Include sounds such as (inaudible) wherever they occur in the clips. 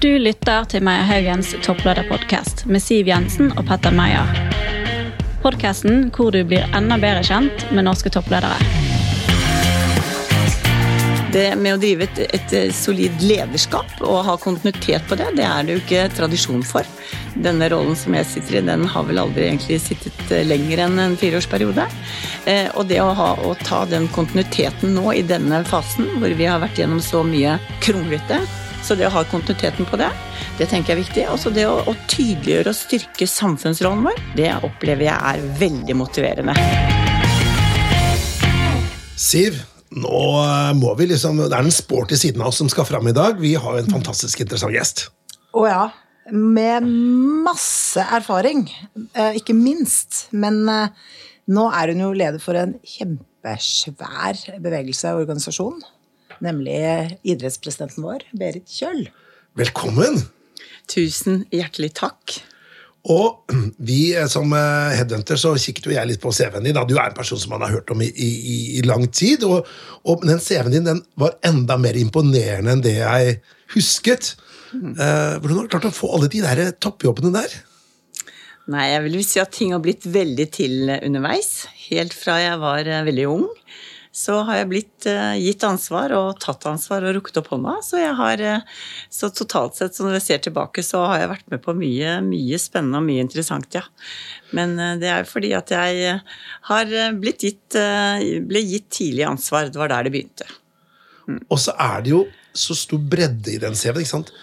Du lytter til Meyer Haugens topplederpodkast med Siv Jensen og Petter Meyer. Podkasten hvor du blir enda bedre kjent med norske toppledere. Det med å drive et, et solid lederskap og ha kontinuitet på det, det er det jo ikke tradisjon for. Denne rollen som jeg sitter i, den har vel aldri egentlig sittet lenger enn en fireårsperiode. Eh, og det å, ha, å ta den kontinuiteten nå i denne fasen, hvor vi har vært gjennom så mye kronglete, så det å ha kontinuiteten på det, det tenker jeg er viktig. Også det å, å tydeliggjøre og styrke samfunnsrollen vår, det opplever jeg er veldig motiverende. Siv, nå må vi liksom Det er den sporty siden av oss som skal fram i dag. Vi har en fantastisk interessant gjest. Å ja. Med masse erfaring, eh, ikke minst. Men eh, nå er hun jo leder for en kjempesvær bevegelse og organisasjon. Nemlig idrettspresidenten vår, Berit Kjøll. Velkommen! Tusen hjertelig takk. Og vi eh, som eh, headhunter så kikket jo jeg litt på CV-en din. Du er en person som man har hørt om i, i, i lang tid. Og, og den CV-en din den var enda mer imponerende enn det jeg husket. Eh, hvordan har du klart å få alle de der toppjobbene der? Nei, jeg vil si at ting har blitt veldig til underveis. Helt fra jeg var veldig ung så har jeg blitt uh, gitt ansvar og tatt ansvar og rukket opp hånda. Så jeg har uh, så totalt sett, så når jeg ser tilbake, så har jeg vært med på mye, mye spennende og mye interessant, ja. Men uh, det er fordi at jeg har blitt gitt, ble gitt tidlig ansvar. Det var der det begynte. Mm. Og så er det jo så stor bredde i den CV-en, ikke sant?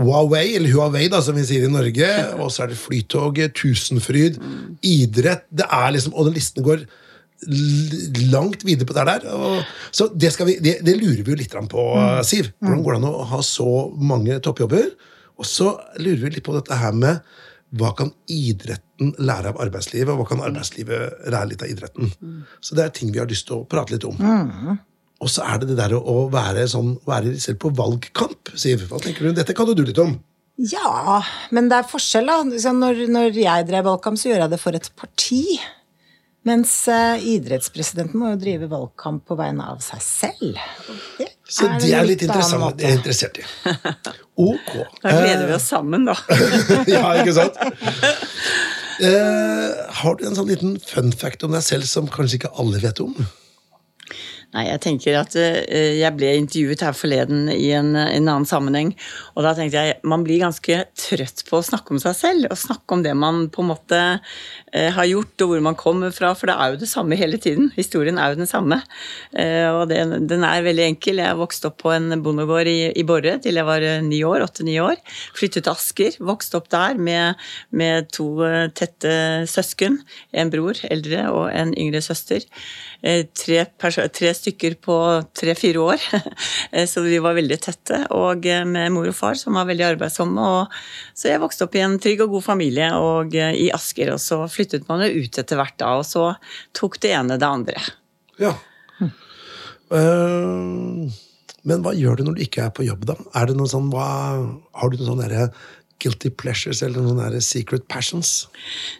Huawei, eller Huawei, da, som vi sier i Norge. (laughs) Og så er det Flytoget, Tusenfryd, mm. idrett. Det er liksom, Og den listen går langt videre på det der. Og, så det, vi, det, det, lurer vi jo litt på, mm. Siv. Hvordan går det an å ha så mange toppjobber? Og så lurer vi litt på dette her med hva kan idretten lære av arbeidslivet, og hva kan arbeidslivet lære litt av idretten? Så det er ting vi har lyst til å prate litt om. Mm. Og så er det det der å være, sånn, være selv på valgkamp, Siv. Hva tenker du? Dette kan du litt om. Ja, men det er forskjell, da. Når, når jeg drev valgkamp, så gjør jeg det for et parti. Mens uh, idrettspresidenten må jo drive valgkamp på vegne av seg selv. Det så det er litt interessant. Det er interessert i. (laughs) Ok. Da gleder vi oss sammen, da. (laughs) ja, ikke sant? Uh, har du en sånn liten fun fact om deg selv som kanskje ikke alle vet om? Nei, jeg tenker at uh, Jeg ble intervjuet her forleden i en, en, annen sammenheng. Og da tenkte jeg man blir ganske trøtt på å snakke om seg selv. Og snakke om det man på en måte har gjort, og hvor man kommer fra. For det er jo det samme hele tiden. Historien er jo den samme. Og det, den er veldig enkel. Jeg vokste opp på en bondegård i, i Borre til jeg var ni år. Åtte-ni år. Flyttet til Asker. Vokste opp der med, med to tette søsken. En bror, eldre, og en yngre søster. Tre, tre stykker på tre-fire år. (laughs) så vi var veldig tette. Og eh, med mor og far som var veldig arbeidsomme. Og så jeg vokste opp i en trygg og god familie og eh, i Asker. Og så flyttet man jo ut etter hvert da, og så tok det ene det andre. Ja. Men hva gjør du når du ikke er på jobb, da? Er det noe sånn, hva, har du noen sånne guilty pleasures eller noen der secret passions?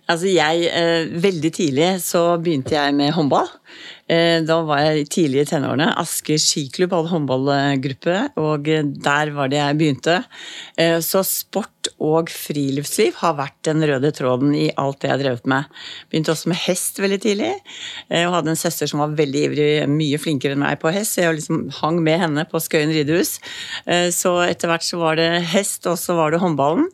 Altså jeg, eh, Veldig tidlig så begynte jeg med håndball. Eh, da var jeg tidlig i tenårene. Asker skiklubb hadde håndballgruppe, og der var det jeg begynte. Eh, så sport og friluftsliv har vært den røde tråden i alt det jeg har drevet med. Begynte også med hest veldig tidlig, eh, og hadde en søster som var veldig ivrig, mye flinkere enn meg på hest. Så jeg liksom hang med henne på Skøyen ridehus. Så etter hvert så var det hest, og så var det håndballen.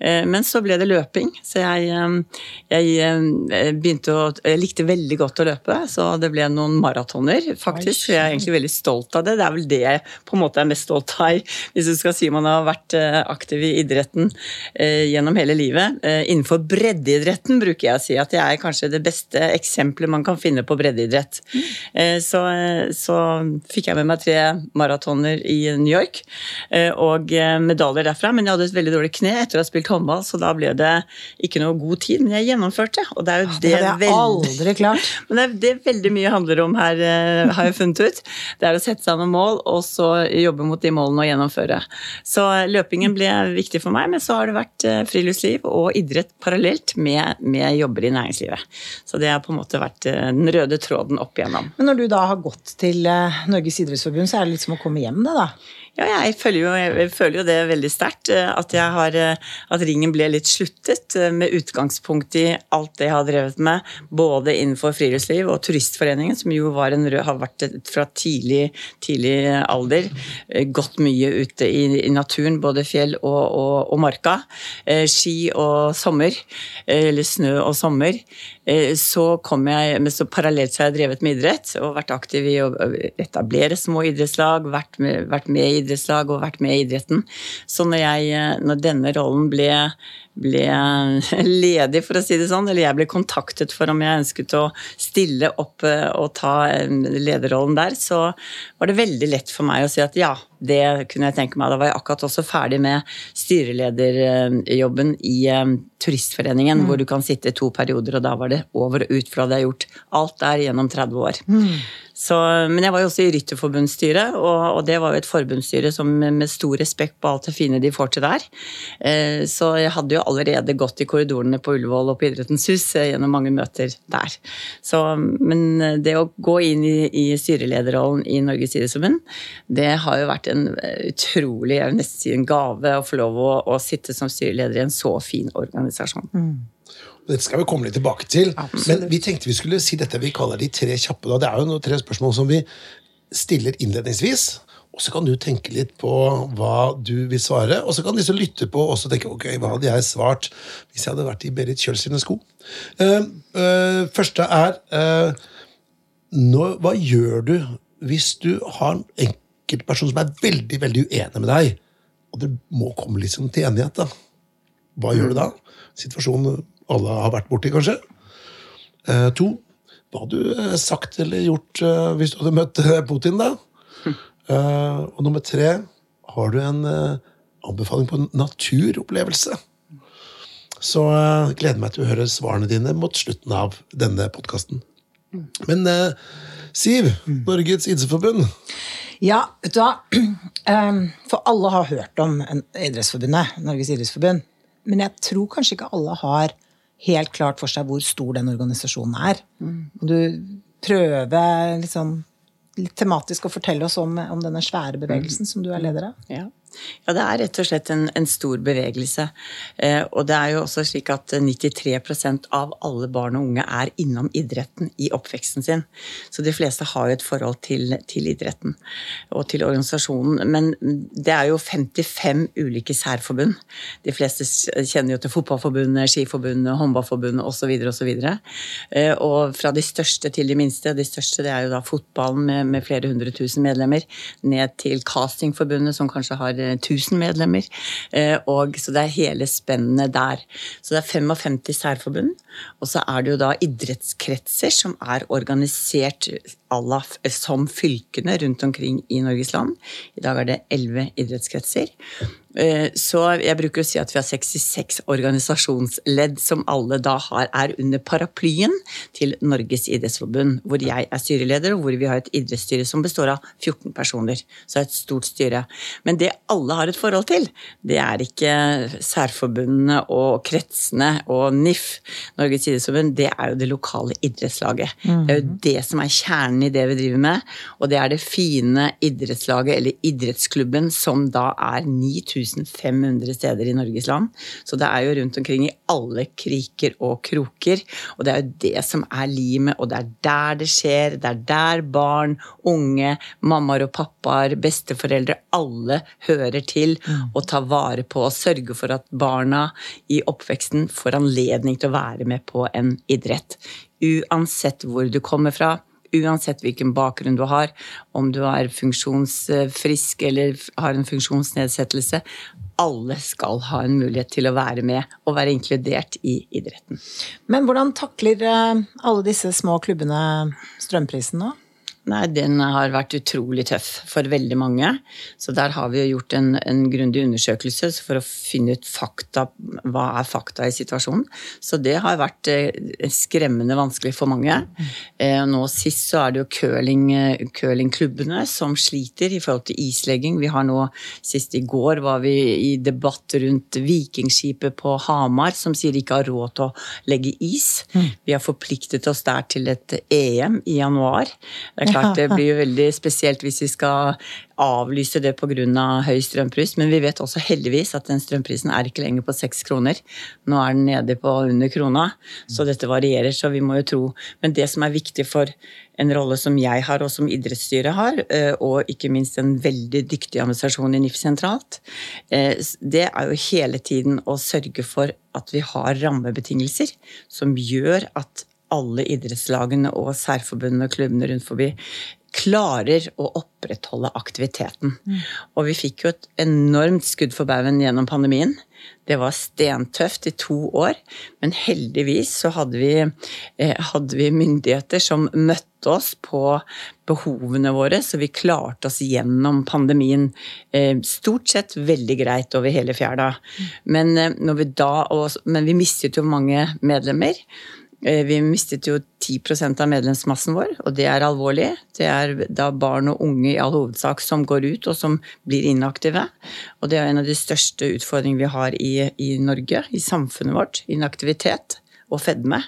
Men så ble det løping, så jeg, jeg begynte å Jeg likte veldig godt å løpe, så det ble noen maratoner, faktisk. Jeg er egentlig veldig stolt av det. Det er vel det jeg på en måte er mest stolt av, hvis du skal si man har vært eh, aktiv i idretten eh, gjennom hele livet. Eh, innenfor breddeidretten bruker jeg å si at jeg er kanskje det beste eksempelet man kan finne på breddeidrett. Så, så fikk jeg med meg tre maratoner i New York, og medaljer derfra. Men jeg hadde et veldig dårlig kne etter å ha spilt håndball, så da ble det ikke noe god tid. Men jeg gjennomførte, og det er jo det, det er veldig, aldri klart. (laughs) Men det, er, det veldig mye handler om her, eh, har jeg funnet ut. Det er å sette seg noen mål, og så jobbe mot de målene og gjennomføre. Så løpingen ble viktig for meg, men så har det vært eh, friluftsliv og idrett parallelt med, med jobber i næringslivet. Så det har på en måte vært eh, den røde tråden opp igjennom. Men når du da har gått til Norges idrettsforbund, så er det litt som å komme hjem, det da? Ja, jeg føler jo, jeg føler jo det veldig sterkt. Eh, at, eh, at, ringen ble litt sluttet, eh, med utgangspunkt i alt det jeg har drevet med. Både innenfor friluftsliv og Turistforeningen, som jo en, har vært fra tidlig, tidlig, alder. Gått mye ute i, i naturen, både fjell og, og, og, marka. Ski og sommer. Eller snø og sommer. Så kom jeg, så Parallelt så har jeg drevet med idrett og vært aktiv i å etablere små idrettslag. Vært med, vært med i idrettslag og vært med i idretten. Så når, jeg, når denne rollen ble, ble, (laughs) ledig, for å si det sånn, eller jeg ble kontaktet for om jeg ønsket å stille opp eh, og ta lederrollen der, så var det veldig lett for meg å si at ja, det kunne jeg tenke meg. Da var jeg akkurat også ferdig med styrelederjobben i eh, Turistforeningen, mm. hvor du kan sitte to perioder, og da var det over og ut, for da hadde jeg gjort alt der gjennom 30 år. Mm. Så, men jeg var jo også i Rytterforbundsstyret, og, og, det var jo et forbundsstyre som med stor respekt på alt det fine de får til der. Eh, så jeg hadde jo allerede gått i korridorene på Ullevål og på Idrettens hus eh, gjennom mange møter der. Så, men eh, det å gå inn i, i styrelederrollen i Norges idrettsforbund, det har jo vært en utrolig, jeg vil nesten si en gave å få lov å, å sitte som styreleder i en så fin organisasjon. Mm. Dette skal vi komme litt tilbake til. Absolutt. Men vi tenkte vi skulle si dette vi kaller de tre kjappe. Da. Det er jo noen tre spørsmål som vi stiller innledningsvis. Og så kan du tenke litt på hva du vil svare. Og så kan disse lytte på og tenke ok, hva hadde jeg svart hvis jeg hadde vært i Berit Kjøll sine sko. Uh, uh, første er uh, nå, Hva gjør du hvis du har en enkeltperson som er veldig veldig uenig med deg, og det må komme liksom til enighet? da. Hva gjør du da? Situasjonen alle har vært borti, kanskje. Eh, to, hva hadde du eh, sagt eller gjort eh, hvis du hadde møtt eh, Putin, da? Eh, og nummer tre, har du en eh, anbefaling på en naturopplevelse? Så gleder meg til å høre svarene dine mot slutten av denne podkasten. Men Siv, Norges idrettsforbund. Ja, vet du hva. (clears throat) For alle har hørt om Idrettsforbundet, Norges idrettsforbund. Men jeg tror kanskje ikke alle har helt klart for seg hvor stor den organisasjonen er. Mm. Du prøver liksom litt tematisk å fortelle oss om, om denne svære bevegelsen mm. som du er leder av. Ja. Ja, det er rett og slett en, en stor bevegelse. Eh, og det er jo også slik at 93% av alle barn og unge er innom idretten i oppveksten sin. Så de fleste har jo et forhold til, til idretten og til organisasjonen. Men det er jo 55 ulike særforbund. De fleste kjenner jo til Fotballforbundet, Skiforbundet, Håndballforbundet osv. så Eh, og fra de største til de minste. De største det er jo da fotballen med, med flere hundre tusen medlemmer, ned til Castingforbundet, som kanskje har 1000 medlemmer. Eh, og, så det er hele spennet der. Så det er 55 særforbund. Og så er det jo da idrettskretser som er organisert som fylkene rundt omkring i Norges land. I dag er det 11 idrettskretser. Eh, så jeg bruker å si at vi har 66 organisasjonsledd som alle da har, er under paraplyen til Norges idrettsforbund, hvor jeg er styreleder, og hvor vi har et idrettsstyre som består av 14 personer. Så det er et stort styre. Men det alle har et forhold til, det er ikke særforbundene og kretsene og NIF, Norges idrettsforbund, det er jo det lokale idrettslaget. Mm. Det er jo det som er kjernen i det vi driver med, og det er det fine idrettslaget, eller idrettsklubben, som da er 9000 1500 steder i Norges land. Så det er jo rundt omkring i alle kriker og kroker. Og det er jo det som er limet, og det er der det skjer. Det er der barn, unge, mammaer og pappaer, besteforeldre, alle hører til. Og tar vare på og sørger for at barna i oppveksten får anledning til å være med på en idrett. Uansett hvor du kommer fra uansett hvilken bakgrunn du har, om du er funksjonsfrisk eller har en funksjonsnedsettelse. Alle skal ha en mulighet til å være med og være inkludert i idretten. Men hvordan takler eh, alle disse små klubbene strømprisen nå? Nei, den har vært utrolig tøff for veldig mange. Så der har vi jo gjort en, en grundig undersøkelse for å finne ut fakta, hva er fakta i situasjonen. Så det har vært eh, skremmende vanskelig for mange. Eh, nå sist så er det jo curling, eh, curlingklubbene som sliter i forhold til islegging. Vi har nå, sist i går var vi i debatt rundt Vikingskipet på Hamar som sier de ikke har råd til å legge is. Vi har forpliktet oss der til et EM i januar. Det er klart det blir jo veldig spesielt hvis vi skal avlyse det pga. høy strømpris, men vi vet også heldigvis at den strømprisen er ikke lenger på seks kroner. Nå er den nede på under krona, så dette varierer, så vi må jo tro. Men det som er viktig for en rolle som jeg har, og som idrettsstyret har, eh, og ikke minst en veldig dyktig administrasjon i NIF sentralt, eh, det er jo hele tiden å sørge for at vi har rammebetingelser som gjør at alle idrettslagene og særforbundene og klubbene rundt forbi klarer å opprettholde aktiviteten. Mm. Og vi fikk jo et enormt skudd for baugen gjennom pandemien. Det var stentøft i to år, men heldigvis så hadde vi, eh, hadde vi myndigheter som møtte oss på behovene våre, så vi klarte oss gjennom pandemien eh, stort sett veldig greit over hele fjæra. Mm. Men, eh, vi da, men vi mistet jo mange medlemmer. Eh, vi mistet jo 10% av medlemsmassen vår, og det er alvorlig. Det er da barn og unge i all hovedsak som går ut og som blir inaktive. Og det er en av de største utfordringene vi har i, i Norge, i samfunnet vårt. Inaktivitet og fedme.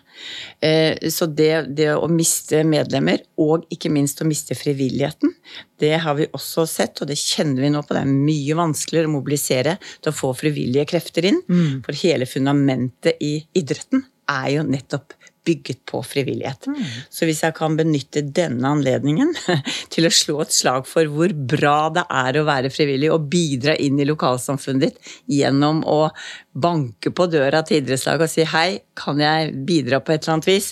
Eh, så det, det, å miste medlemmer, og ikke minst å miste frivilligheten, det har vi også sett, og det kjenner vi nå på. Det er mye vanskeligere å mobilisere til å få frivillige krefter inn. Mm. For hele fundamentet i idretten er jo nettopp bygget på frivillighet. Mm. Så hvis jeg kan benytte denne anledningen (laughs) til å slå et slag for hvor bra det er å være frivillig og bidra inn i lokalsamfunnet ditt gjennom å banke på døra til idrettslaget og si hei, kan jeg bidra på et eller annet vis?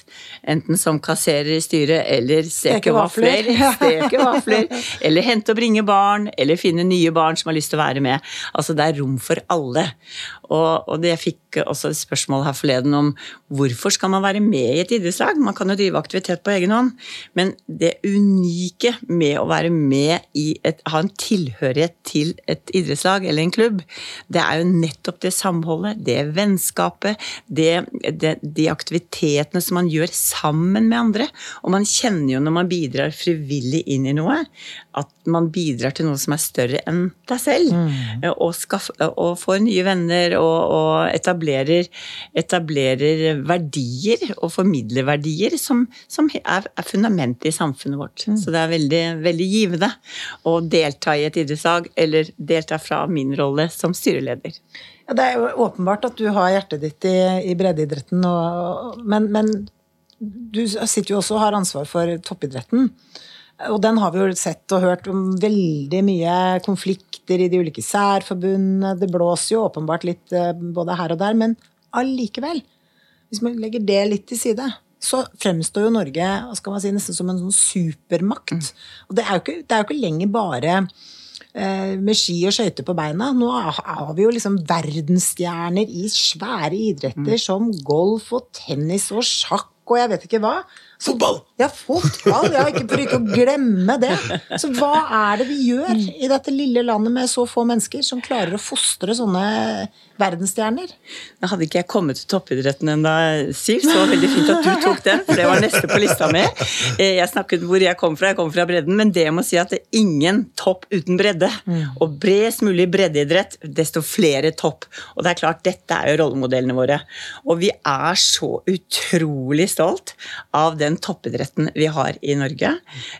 Enten som kasserer i styret, eller steke vafler, (laughs) steke vafler, eller hente og bringe barn, eller finne nye barn som har lyst til å være med. Altså det er rom for alle. Og, og jeg fikk også et spørsmål her forleden om hvorfor skal man være med i et idrettslag? Man kan jo drive aktivitet på egen hånd. Men det unike med å være med i et, ha en tilhørighet til et idrettslag eller en klubb, det er jo nettopp det samholdet, det vennskapet, det, det, de aktivitetene som man gjør sammen med andre. Og man kjenner jo når man bidrar frivillig inn i noe, at man bidrar til noe som er større enn deg selv. Mm. Og, skaff, og får nye venner og, og etablerer, etablerer, verdier og formidler verdier som, som er, er, fundamentet i samfunnet vårt. Mm. Så det er veldig, veldig givende å delta i et idrettslag, eller delta fra min rolle som styreleder. Ja, det er jo åpenbart at du har hjertet ditt i, i breddeidretten, og, men, men du sitter jo også og har ansvar for toppidretten. Og den har vi jo sett og hørt om veldig mye konflikter i de ulike særforbundene. Det blåser jo åpenbart litt eh, både her og der, men allikevel, hvis man legger det litt til side, så fremstår jo Norge skal man si, nesten som en sånn supermakt. Mm. Og det er, jo ikke, det er jo ikke lenger bare med ski og skøyter på beina. Nå har vi jo liksom verdensstjerner i svære idretter mm. som golf og tennis og sjakk og jeg vet ikke hva. Fotball! Ja, fotball. Ja, ikke for ikke å glemme det. Så hva er det vi gjør i dette lille landet med så få mennesker som klarer å fostre sånne verdensstjerner? Da hadde ikke jeg kommet til toppidretten ennå, Siv, så det var veldig fint at du (laughs) tok den, for det var neste på lista mi. Eh, jeg snakket hvor jeg kom fra, jeg kom fra bredden, men det må si at det er ingen topp uten bredde. Og bredest mulig breddeidrett, desto flere topp. Og det er klart, dette er jo rollemodellene våre. Og vi er så utrolig stolt av den toppidretten vi har i Norge.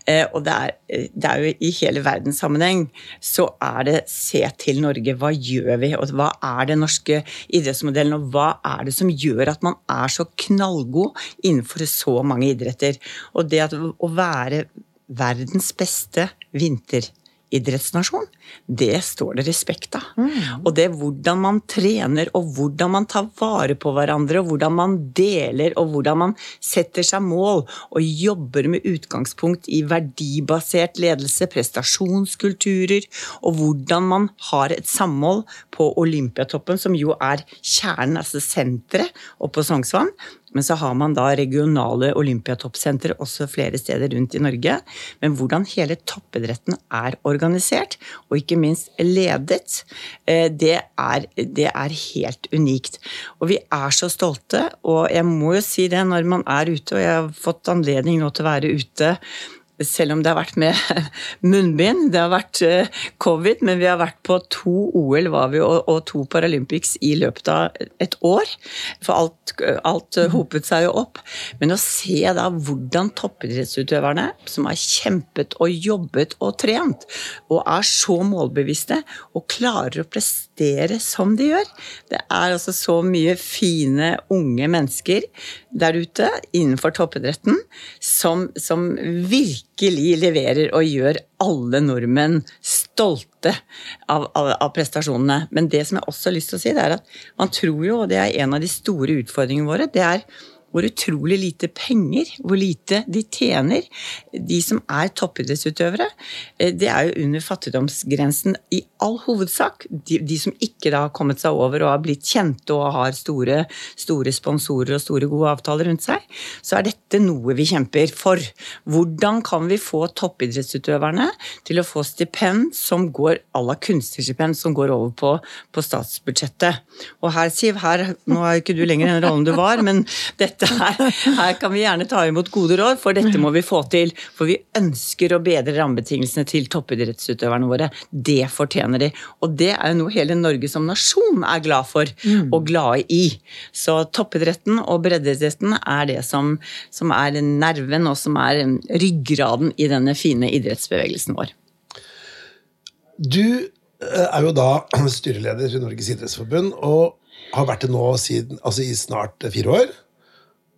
Eh, og det er, det er jo i hele verdenssammenheng så er det se til Norge. Hva gjør vi, og hva er det norske idrettsmodellen, og hva er det som gjør at man er så knallgod innenfor så mange idretter? Og det at å være verdens beste vinter idrettsnasjon, det står det respekt av. Mm. Og det hvordan man trener, og hvordan man tar vare på hverandre, og hvordan man deler, og hvordan man setter seg mål, og jobber med utgangspunkt i verdibasert ledelse, prestasjonskulturer, og hvordan man har et samhold på Olympiatoppen, som jo er kjernen, altså senteret oppe på Sognsvann, Men så har man da regionale olympiatoppsentre også flere steder rundt i Norge. Men hvordan hele toppidretten er organisert, og ikke minst ledet, eh, det er, det er helt unikt. Og vi er så stolte, og jeg må jo si det når man er ute, og jeg har fått anledning nå til å være ute selv om det har vært med (laughs) munnbind, det har vært eh, covid, men vi har vært på to OL vi, og, to Paralympics i løpet av et år. For alt, alt hopet seg jo opp. Men å se da hvordan toppidrettsutøverne, som har kjempet og jobbet og trent, og er så målbevisste og klarer å prestere som de gjør Det er altså så mye fine, unge mennesker der ute innenfor toppidretten som, som virkelig leverer og gjør alle nordmenn stolte av, av, av, prestasjonene. Men det som jeg også har lyst til å si, det er at man tror jo, og det er en av de store utfordringene våre, det er hvor utrolig lite penger, hvor lite de tjener. De som er toppidrettsutøvere, eh, det er jo under fattigdomsgrensen i all hovedsak. De, de, som ikke da har kommet seg over og har blitt kjente og har store, store sponsorer og store, gode avtaler rundt seg, så er dette noe vi kjemper for. Hvordan kan vi få toppidrettsutøverne til å få stipend som går à la kunstnerstipend, som går over på, på statsbudsjettet? Og her, Siv, her, nå er ikke du lenger den rollen du var, men dette her, her, kan vi gjerne ta imot gode råd, for dette må vi få til. For vi ønsker å bedre rammebetingelsene til toppidrettsutøverne våre. Det fortjener de. Og det er jo noe hele Norge som nasjon er glad for mm. og glade i. Så toppidretten og breddeidretten er det som, som er nerven og som er ryggraden i denne fine idrettsbevegelsen vår. Du eh, er jo da styreleder i Norges idrettsforbund og har vært det nå siden, altså i snart fire år.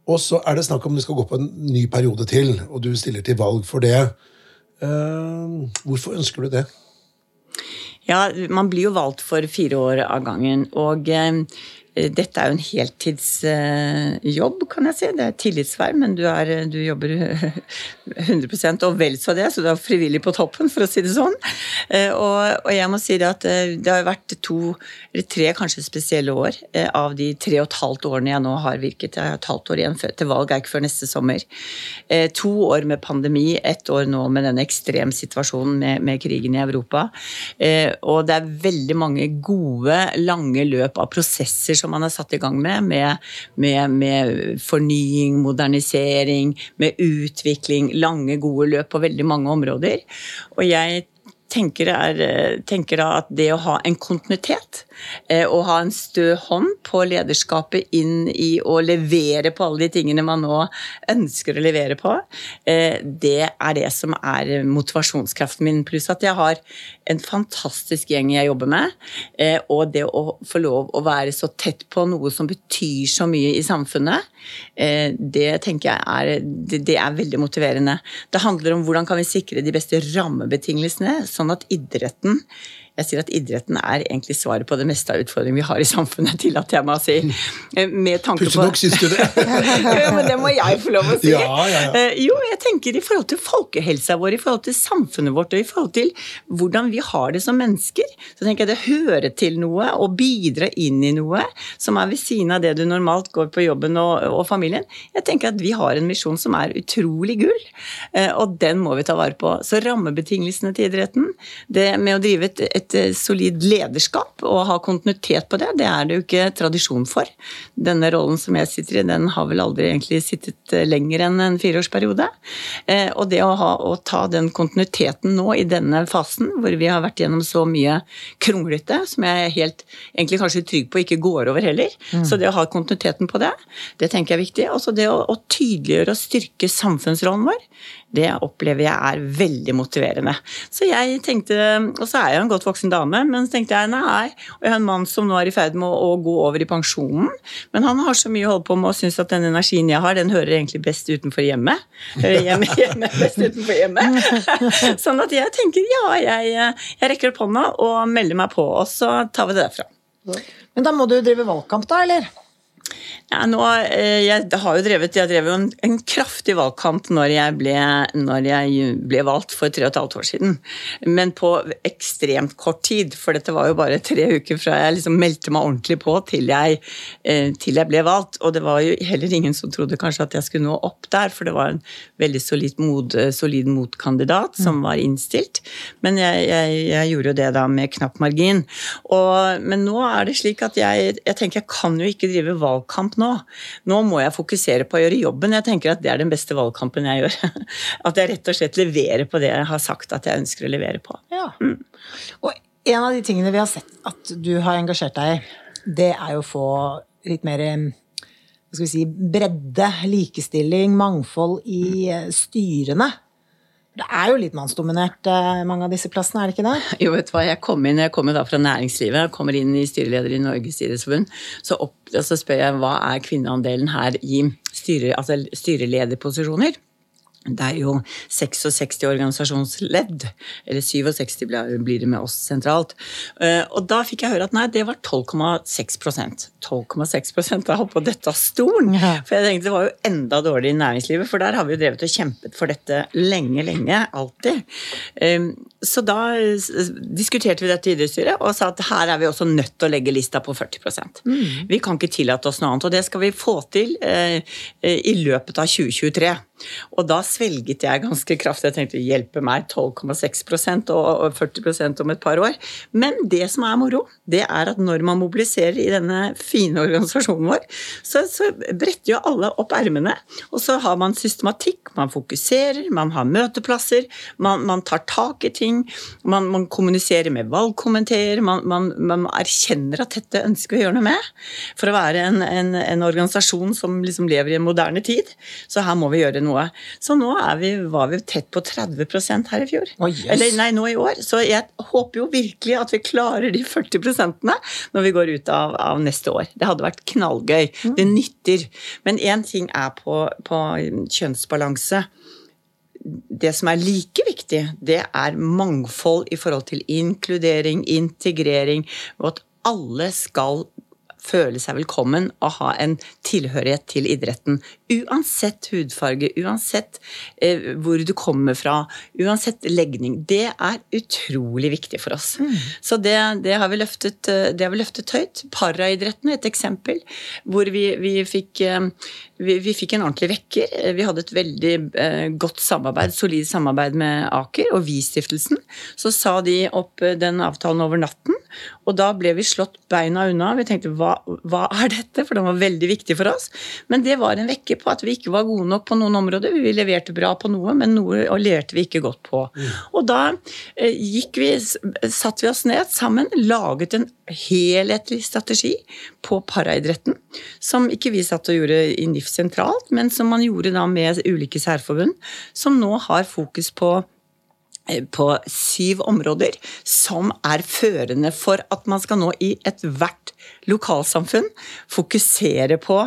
Og så er det snakk om du skal gå på en ny periode til, og du stiller til valg for det. Uh, hvorfor ønsker du det? Ja, Man blir jo valgt for fire år av gangen. Og Eh, dette er jo en heltidsjobb, kan jeg si. Det er tillitsverv, men du, er, du, jobber (laughs) 100% og vel så det, så du er frivillig på toppen, for å si det sånn. Eh, og, og jeg må si det at eh, det har vært to, eller tre kanskje spesielle år av de tre og et halvt årene jeg nå har virket. Jeg har et halvt år igjen til valg, er ikke før neste sommer. To år med pandemi, ett år nå med denne ekstremsituasjonen med, med krigen i Europa. Og det er veldig mange gode, lange løp av prosesser som man har satt i gang med, med, med, med fornying, modernisering, med utvikling, lange, gode løp på veldig mange områder. Og jeg tenker, er, tenker at det å ha en kontinuitet å ha en stø hånd på lederskapet inn i å levere på alle de tingene man nå ønsker å levere på, eh, det er det som er motivasjonskraften min. Pluss at jeg har en fantastisk gjeng jeg jobber med. Eh, og det å få lov å være så tett på noe som betyr så mye i samfunnet, det tenker jeg er, det er veldig motiverende. Det handler om hvordan kan vi sikre de beste rammebetingelsene, sånn at idretten jeg sier at idretten er egentlig svaret på det meste av utfordringen vi har i samfunnet, (laughs) tillater jeg meg å si. Eh, med tanke Pussig nok syns du det. (laughs) (laughs) ja, men det må jeg få lov å si. Ja, ja, ja. Eh, jo, jeg tenker i forhold til folkehelsa vår, i forhold til samfunnet vårt, og i forhold til hvordan vi har det som mennesker, så tenker jeg det hører til noe å bidra inn i noe som er ved siden av det du normalt går på jobben og, og familien. Jeg tenker at vi har en misjon som er utrolig gull, eh, og den må vi ta vare på. Så rammebetingelsene til idretten, det med å drive et, et et eh, solid lederskap og ha kontinuitet på det, det er det jo ikke tradisjon for. Denne rollen som jeg sitter i, den har vel aldri egentlig sittet eh, lenger enn en fireårsperiode. Eh, og det å, ha, å ta den kontinuiteten nå i denne fasen, hvor vi har vært gjennom så mye kronglete, som jeg er helt egentlig kanskje trygg på ikke går over heller, mm. så det å ha kontinuiteten på det, det tenker jeg er viktig. Også det å, å tydeliggjøre og styrke samfunnsrollen vår det opplever jeg er veldig motiverende. Så jeg tenkte, Og så er jeg en godt voksen dame, men så tenkte jeg nei. Og jeg har en mann som nå er i ferd med å, å gå over i pensjonen. Men han har så mye å holde på med og syns at den energien jeg har, den hører egentlig best utenfor hjemmet. Hører hjemme, (laughs) hjemme best utenfor hjemmet. (laughs) Sånn at jeg tenker ja, jeg, jeg rekker opp hånda og melder meg på, og så tar vi det derfra. Men da må du drive valgkamp, da, eller? Ja, nå, eh, jeg har jo drevet, jeg drev jo en, en kraftig valgkamp når jeg, ble, når jeg ble valgt for tre og et halvt år siden. Men på ekstremt kort tid, for dette var jo bare tre uker fra jeg liksom meldte meg ordentlig på til jeg, eh, til jeg ble valgt. Og det var jo heller ingen som trodde kanskje at jeg skulle nå opp der, for det var en veldig solid, mod, solid motkandidat som var innstilt. Men jeg, jeg, gjorde jo det da med knapp margin. Og, men nå er det slik at jeg, jeg tenker jeg kan jo ikke drive valgkamp nå. Nå må jeg fokusere på å gjøre jobben. Jeg tenker at det er den beste valgkampen jeg gjør. (laughs) At jeg rett og slett leverer på det jeg har sagt at jeg ønsker å levere på. Ja. Og en av de tingene vi har sett at du har engasjert deg i, det er jo å få litt mer hva skal vi si, bredde, likestilling, mangfold i styrene. Det er jo litt mannsdominert, eh, mange av disse plassene, er det ikke det? (laughs) Jo, vet du hva, jeg kom inn, jeg kommer da fra næringslivet, jeg kommer inn i styreleder i Norges idrettsforbund. Så, så, spør jeg hva er kvinneandelen her i styre, altså styrelederposisjoner. Det er jo 66 organisasjonsledd, eller 67 blir det med oss sentralt. Eh, og da fikk jeg høre at nei, det var 12,6% 12,6% Da holdt på dette av stolen! For jeg tenkte det var jo enda dårligere i næringslivet, for der har vi jo drevet og kjempet for dette lenge, lenge. Alltid. Eh, så da diskuterte vi dette i idrettsstyret og sa at her er vi også nødt til å legge lista på 40 mm. Vi kan ikke tillate oss noe annet, og det skal vi få til eh, i løpet av 2023. Og da svelget jeg ganske kraftig. Jeg tenkte hjelpe meg, 12,6% og 40% om et par år. Men det som er moro, det er at når man mobiliserer i denne fine organisasjonen vår, så, så bretter jo alle opp ermene. Og så har man systematikk, man fokuserer, man har møteplasser, man, man tar tak i ting, man, man kommuniserer med valgkomiteer, man, man, erkjenner at dette ønsker vi å gjøre noe med. For å være en, en, en organisasjon som liksom lever i en moderne tid, så her må vi gjøre noe. Så nå vi, var vi tett på 30% her i fjor. Oh, yes. Eller nei, nå i år. Så jeg håper jo virkelig at vi klarer de 40% når vi går ut av, av, neste år. Det hadde vært knallgøy. Mm. Det nytter. Men én ting er på, på kjønnsbalanse det som er like viktig, det er mangfold i forhold til inkludering, integrering, og at alle skal føle seg velkommen og ha en tilhørighet til idretten. Uansett hudfarge, uansett eh, hvor du kommer fra, uansett legning. Det er utrolig viktig for oss. Mm. Så det, det, har løftet, eh, det, har vi løftet, høyt. Paraidretten er et eksempel hvor vi, vi, fikk, eh, vi, vi, fikk, en ordentlig vekker. Vi hadde et veldig eh, godt samarbeid, solid samarbeid med Aker og Vi-stiftelsen. Så sa de opp eh, den avtalen over natten, og da ble vi slått beina unna. Vi tenkte hva, hva er dette? For den var veldig viktig for oss. Men det var en vekker på at vi ikke var gode nok på noen områder. Vi leverte bra på noe, men noe leverte vi ikke godt på. Mm. Og da eh, gikk vi, satte vi oss ned sammen, laget en helhetlig strategi på paraidretten. Som ikke vi satt og gjorde i NIF sentralt, men som man gjorde da med ulike særforbund. Som nå har fokus på på syv områder som er førende for at man skal nå i ethvert lokalsamfunn fokusere på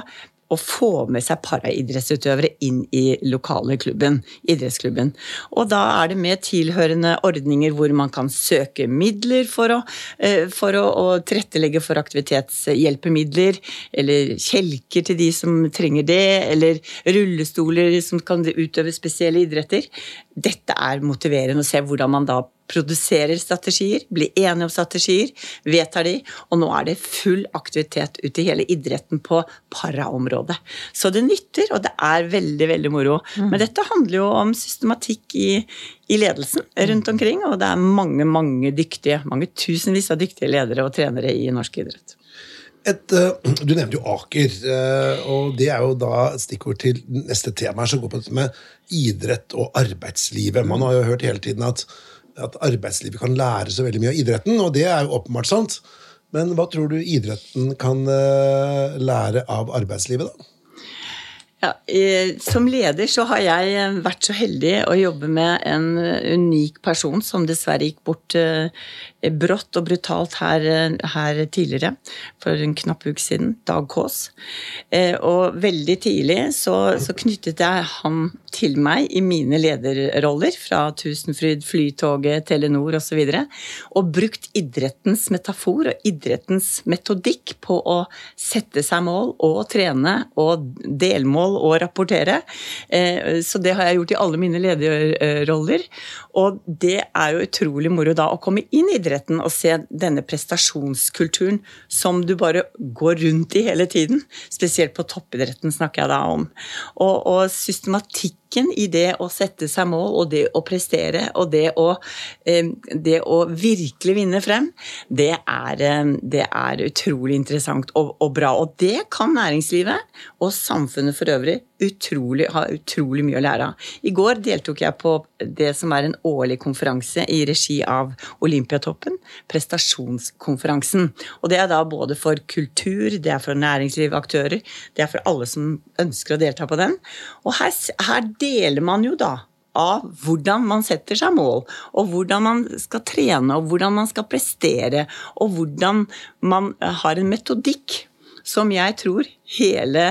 å få med seg paraidrettsutøvere inn i lokale klubben, idrettsklubben. Og da er det med tilhørende ordninger hvor man kan søke midler for å, eh, for å, å tilrettelegge for aktivitetshjelpemidler, eller kjelker til de som trenger det, eller rullestoler som kan utøve spesielle idretter. Dette er motiverende å se hvordan man da produserer strategier, blir enige om strategier, vedtar de, og nå er det full aktivitet ute i hele idretten på paraområdet. Så det nytter, og det er veldig, veldig moro. Mm. Men dette handler jo om systematikk i, i ledelsen rundt omkring, og det er mange, mange dyktige, mange tusenvis av dyktige ledere og trenere i norsk idrett. Et, uh, du nevnte jo Aker, uh, og det er jo da stikkord til neste tema, som går på dette med idrett og arbeidslivet. Man har jo hørt hele tiden at at arbeidslivet kan lære så veldig mye av idretten, og det er jo åpenbart sant. Men hva tror du idretten kan eh, lære av arbeidslivet, da? Ja, som leder så har jeg eh, vært så heldig å jobbe med en unik person som dessverre gikk bort eh, brått og brutalt her, her tidligere, for en knapp uke siden. Dag Kaas. Og veldig tidlig så, så, knyttet jeg han til meg i mine lederroller, fra Tusenfryd, Flytoget, Telenor osv., og, og brukt idrettens metafor og idrettens metodikk på å sette seg mål og trene og delmål og rapportere. Eh, så det har jeg gjort i alle mine lederroller. Og det er jo utrolig moro da å komme inn i idretten og se denne prestasjonskulturen som du bare går rundt i hele tiden. Spesielt på toppidretten snakker jeg da om. Og, og systematikken i det å sette seg mål og det å prestere og det å, eh, det å virkelig vinne frem, det er, eh, det er utrolig interessant og, og, bra. Og det kan næringslivet og samfunnet for øvrig utrolig, ha utrolig mye å lære av. I går deltok jeg på det som er en årlig konferanse i regi av Olympiatoppen, prestasjonskonferansen. Og det er da både for kultur, det er for næringslivsaktører, det er for alle som ønsker å delta på den. Og her, her deler man jo da av hvordan man setter seg mål, og hvordan man skal trene, og hvordan man skal prestere, og hvordan man har en metodikk som jeg tror hele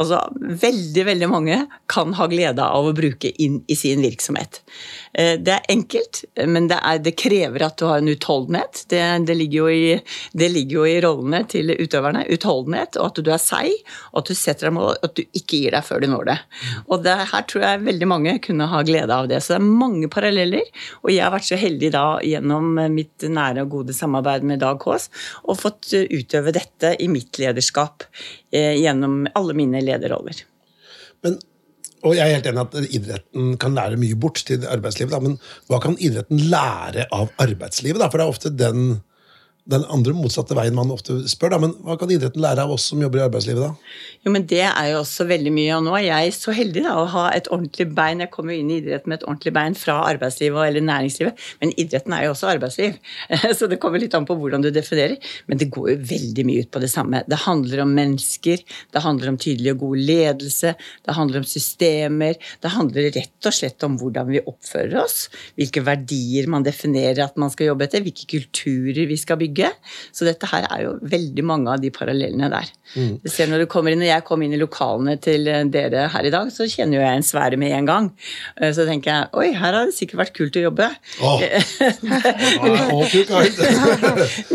Altså veldig, veldig mange kan ha glede av å bruke inn i sin virksomhet. Eh, det er enkelt, men det, er, det krever at du har en utholdenhet. Det, det, ligger i, det, ligger jo i, rollene til utøverne. Utholdenhet, og at du er seig, og at du setter deg mål, at du ikke gir deg før du når det. Og her tror jeg veldig mange kunne ha glede av det. Så det er mange paralleller, og jeg har vært så heldig da gjennom mitt nære og gode samarbeid med Dag Kaas og fått utøve dette i mitt lederskap gjennom alle mine lederroller. Men, og Jeg er helt enig at idretten kan lære mye bort til arbeidslivet, da, men hva kan idretten lære av arbeidslivet? Da? For det er ofte den den andre motsatte veien man ofte spør. Da. Men hva kan idretten lære av oss som jobber i arbeidslivet, da? Jo, men Det er jo også veldig mye. Og nå er jeg så heldig da, å ha et ordentlig bein. Jeg kommer jo inn i idretten med et ordentlig bein fra arbeidslivet eller næringslivet. Men idretten er jo også arbeidsliv. (laughs) Så det kommer litt an på hvordan du definerer. Men det går jo veldig mye ut på det samme. Det handler om mennesker, det handler om tydelig og god ledelse, det handler om systemer. Det handler rett og slett om hvordan vi oppfører oss, hvilke verdier man definerer at man skal jobbe etter, hvilke kulturer vi skal bygge bygge. Så dette her er jo veldig mange av de parallellene der. Mm. Du ser når du kommer inn, når jeg kom inn i lokalene til eh, dere her i dag, så kjenner jo jeg en sfære med en gang. Eh, så tenker jeg oi, her har det sikkert vært kult å jobbe. Oh. (laughs)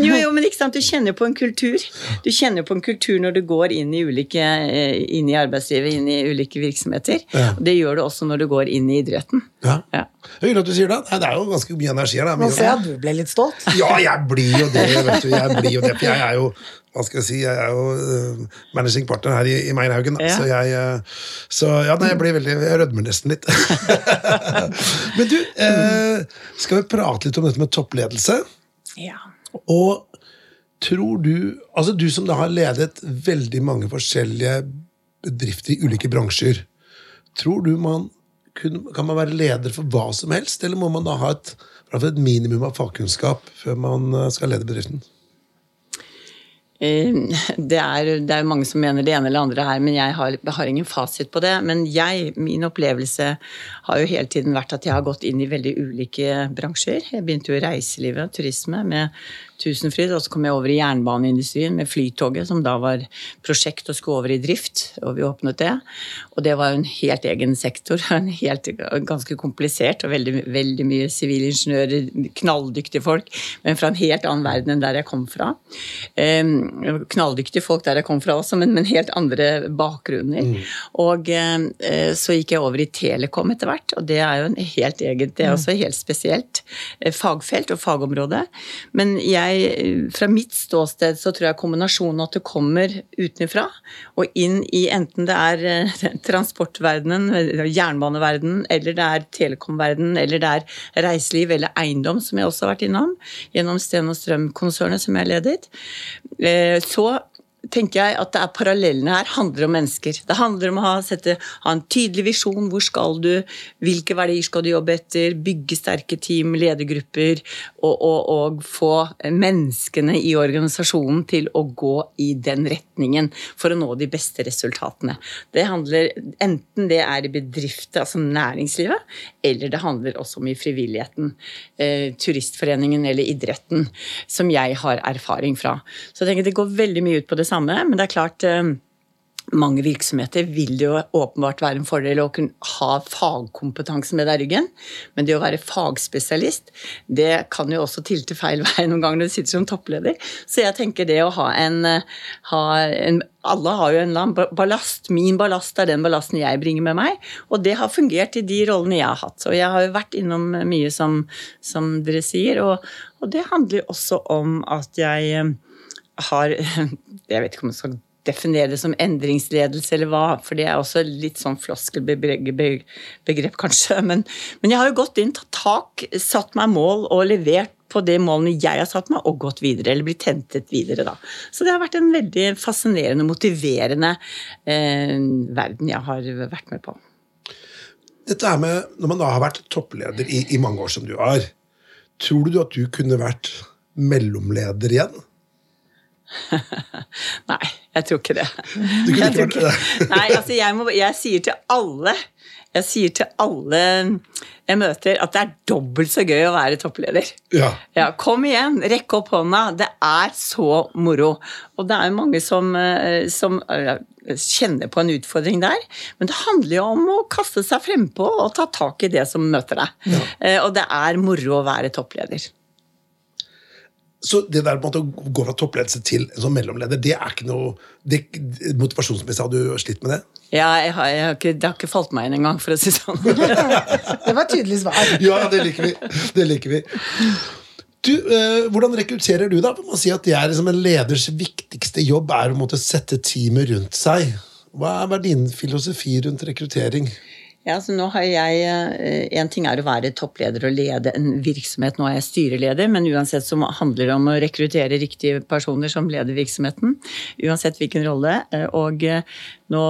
jo, jo, men ikke sant, du kjenner på en kultur. Du kjenner på en kultur når du går inn i, ulike, eh, inn i arbeidslivet, inn i ulike virksomheter. Ja. Det gjør du også når du går inn i idretten. Ja. ja. Hyggelig at du sier det. Det er jo ganske mye energi her. Nå ser jeg at du ble litt stolt. Ja, jeg blir jo det. Vet du, Jeg blir jo det, for jeg er jo hva skal jeg si, jeg er jo uh, managing partner her i, i Meierhaugen. Ja. Så jeg uh, så ja, nei, jeg blir veldig, jeg rødmer nesten litt. (laughs) Men du, uh, skal vi prate litt om dette med toppledelse? Ja. Og tror du Altså du som da har ledet veldig mange forskjellige bedrifter i ulike bransjer. Tror du man kan man være leder for hva som helst, eller må man da ha et, et minimum av fagkunnskap før man skal lede bedriften? Eh, det er, det er mange som mener det ene eller andre her, men jeg har, har, ingen fasit på det. Men jeg, min opplevelse har jo hele tiden vært at jeg har gått inn i veldig ulike bransjer. Jeg begynte jo i reiselivet turisme med Tusenfryd, og så kom jeg over i jernbaneindustrien med Flytoget, som da var prosjekt og skulle over i drift, og vi åpnet det. Og det var jo en helt egen sektor, (laughs) en helt, ganske komplisert, og veldig, veldig mye sivilingeniører, knalldyktige folk, men fra en helt annen verden enn der jeg kom fra. Um, knalldyktige folk der jeg kom fra også, men men helt andre bakgrunner. Mm. Og uh, så gikk jeg over i Telekom etter hvert, og det er jo en helt egen, det er mm. også helt spesielt uh, fagfelt og fagområde. Men jeg jeg, fra mitt ståsted så tror jeg kombinasjonen at det kommer utenfra og inn i enten det er eh, (laughs) transportverdenen, jernbaneverdenen, eller det er telekomverdenen, eller det er reiseliv eller eiendom, som jeg også har vært innom, gjennom Sten og Strøm-konsernet som jeg har ledet, eh, så tenker jeg at det er parallellene her handler om mennesker. Det handler om å ha, sette, ha, en tydelig visjon. Hvor skal du? Hvilke verdier skal du jobbe etter? Bygge sterke team, ledergrupper. Og, og, og, få menneskene i organisasjonen til å gå i den retningen for å nå de beste resultatene. Det handler enten det er i bedrifter, altså næringslivet, eller det handler også om i frivilligheten. Eh, turistforeningen eller idretten, som jeg har erfaring fra. Så jeg tenker det går veldig mye ut på det samme samme, men det er klart eh, mange virksomheter vil det jo åpenbart være en fordel å kunne ha fagkompetanse med deg i ryggen, men det å være fagspesialist, det kan jo også tilte feil (laughs) vei noen ganger når du sitter som toppleder. Så jeg tenker det å ha en, ha en alle har jo en eller annen ballast. Min ballast er den ballasten jeg bringer med meg, og det har fungert i de rollene jeg har hatt. Og jeg har jo vært innom mye, som, som dere sier, og, og det handler jo også om at jeg har (laughs) Jeg vet ikke om jeg skal definere det som endringsledelse eller hva, for det er også litt sånn floskelbegrep, kanskje. Men, men, jeg har jo gått inn, tatt tak, satt meg mål og levert på de målene jeg har satt meg, og gått videre, eller blitt hentet videre, da. Så det har vært en veldig fascinerende, motiverende eh, verden jeg har vært med på. Dette er med, Når man da har vært toppleder i, i mange år som du har, tror du at du kunne vært mellomleder igjen? (laughs) Nei, jeg tror ikke det. Jeg kunne ikke. Nei, altså jeg, må, jeg sier til alle jeg sier til alle jeg møter, at det er dobbelt så gøy å være toppleder. Ja. ja kom igjen, rekk opp hånda. Det er så moro. Og det er jo mange som, eh, som kjenner på en utfordring der. Men det handler jo om å kaste seg frempå og ta tak i det som møter deg. Ja. Eh, og det er moro å være toppleder. Så det der med å gå fra toppledelse til en sånn mellomleder, det er ikke noe det, Motivasjonsmessig har du slitt med det? Ja, jeg har, jeg har ikke, det har ikke falt meg inn engang, for å si det sånn. (laughs) det var et tydelig svar. ja, det liker vi. Det liker vi. Du, eh, hvordan rekrutterer du, da? Man sier at det er liksom en leders viktigste jobb er å måtte sette teamet rundt seg. Hva er din filosofi rundt rekruttering? Ja, så nå har jeg, eh, En ting er å være toppleder og lede en virksomhet, nå er jeg styreleder, men uansett så handler det om å rekruttere riktige personer som leder virksomheten. Uansett hvilken rolle. Eh, og eh, nå,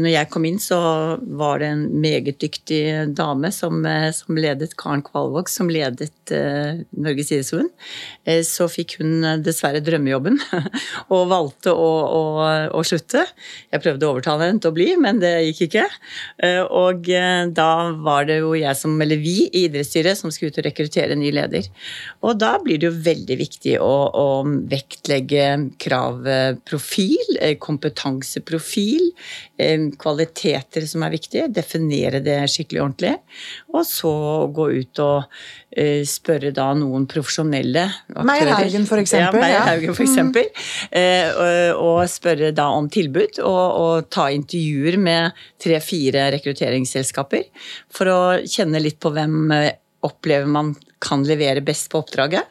når jeg kom inn, så var det en meget dyktig dame som, som ledet Karen Kvalvåg, som ledet uh, Norges idrettsforbund. Så fikk hun dessverre drømmejobben (laughs) og valgte å, å, å, slutte. Jeg prøvde å overtale henne til å bli, men det gikk ikke. Og da var det jo jeg som, eller vi i idrettsstyret som skulle ut og rekruttere en ny leder. Og da blir det jo veldig viktig å, å vektlegge kravprofil, eh, kompetanseprofil, eh, kvaliteter som er viktige, definere det skikkelig ordentlig. Og så gå ut og eh, spørre da noen profesjonelle Meyer Haugen, for eksempel. Ja, Meyer Haugen, for eksempel. Mm. Og spørre da om tilbud, og, og ta intervjuer med tre-fire rekrutteringsselskaper for å kjenne litt på hvem opplever man kan levere best på oppdraget.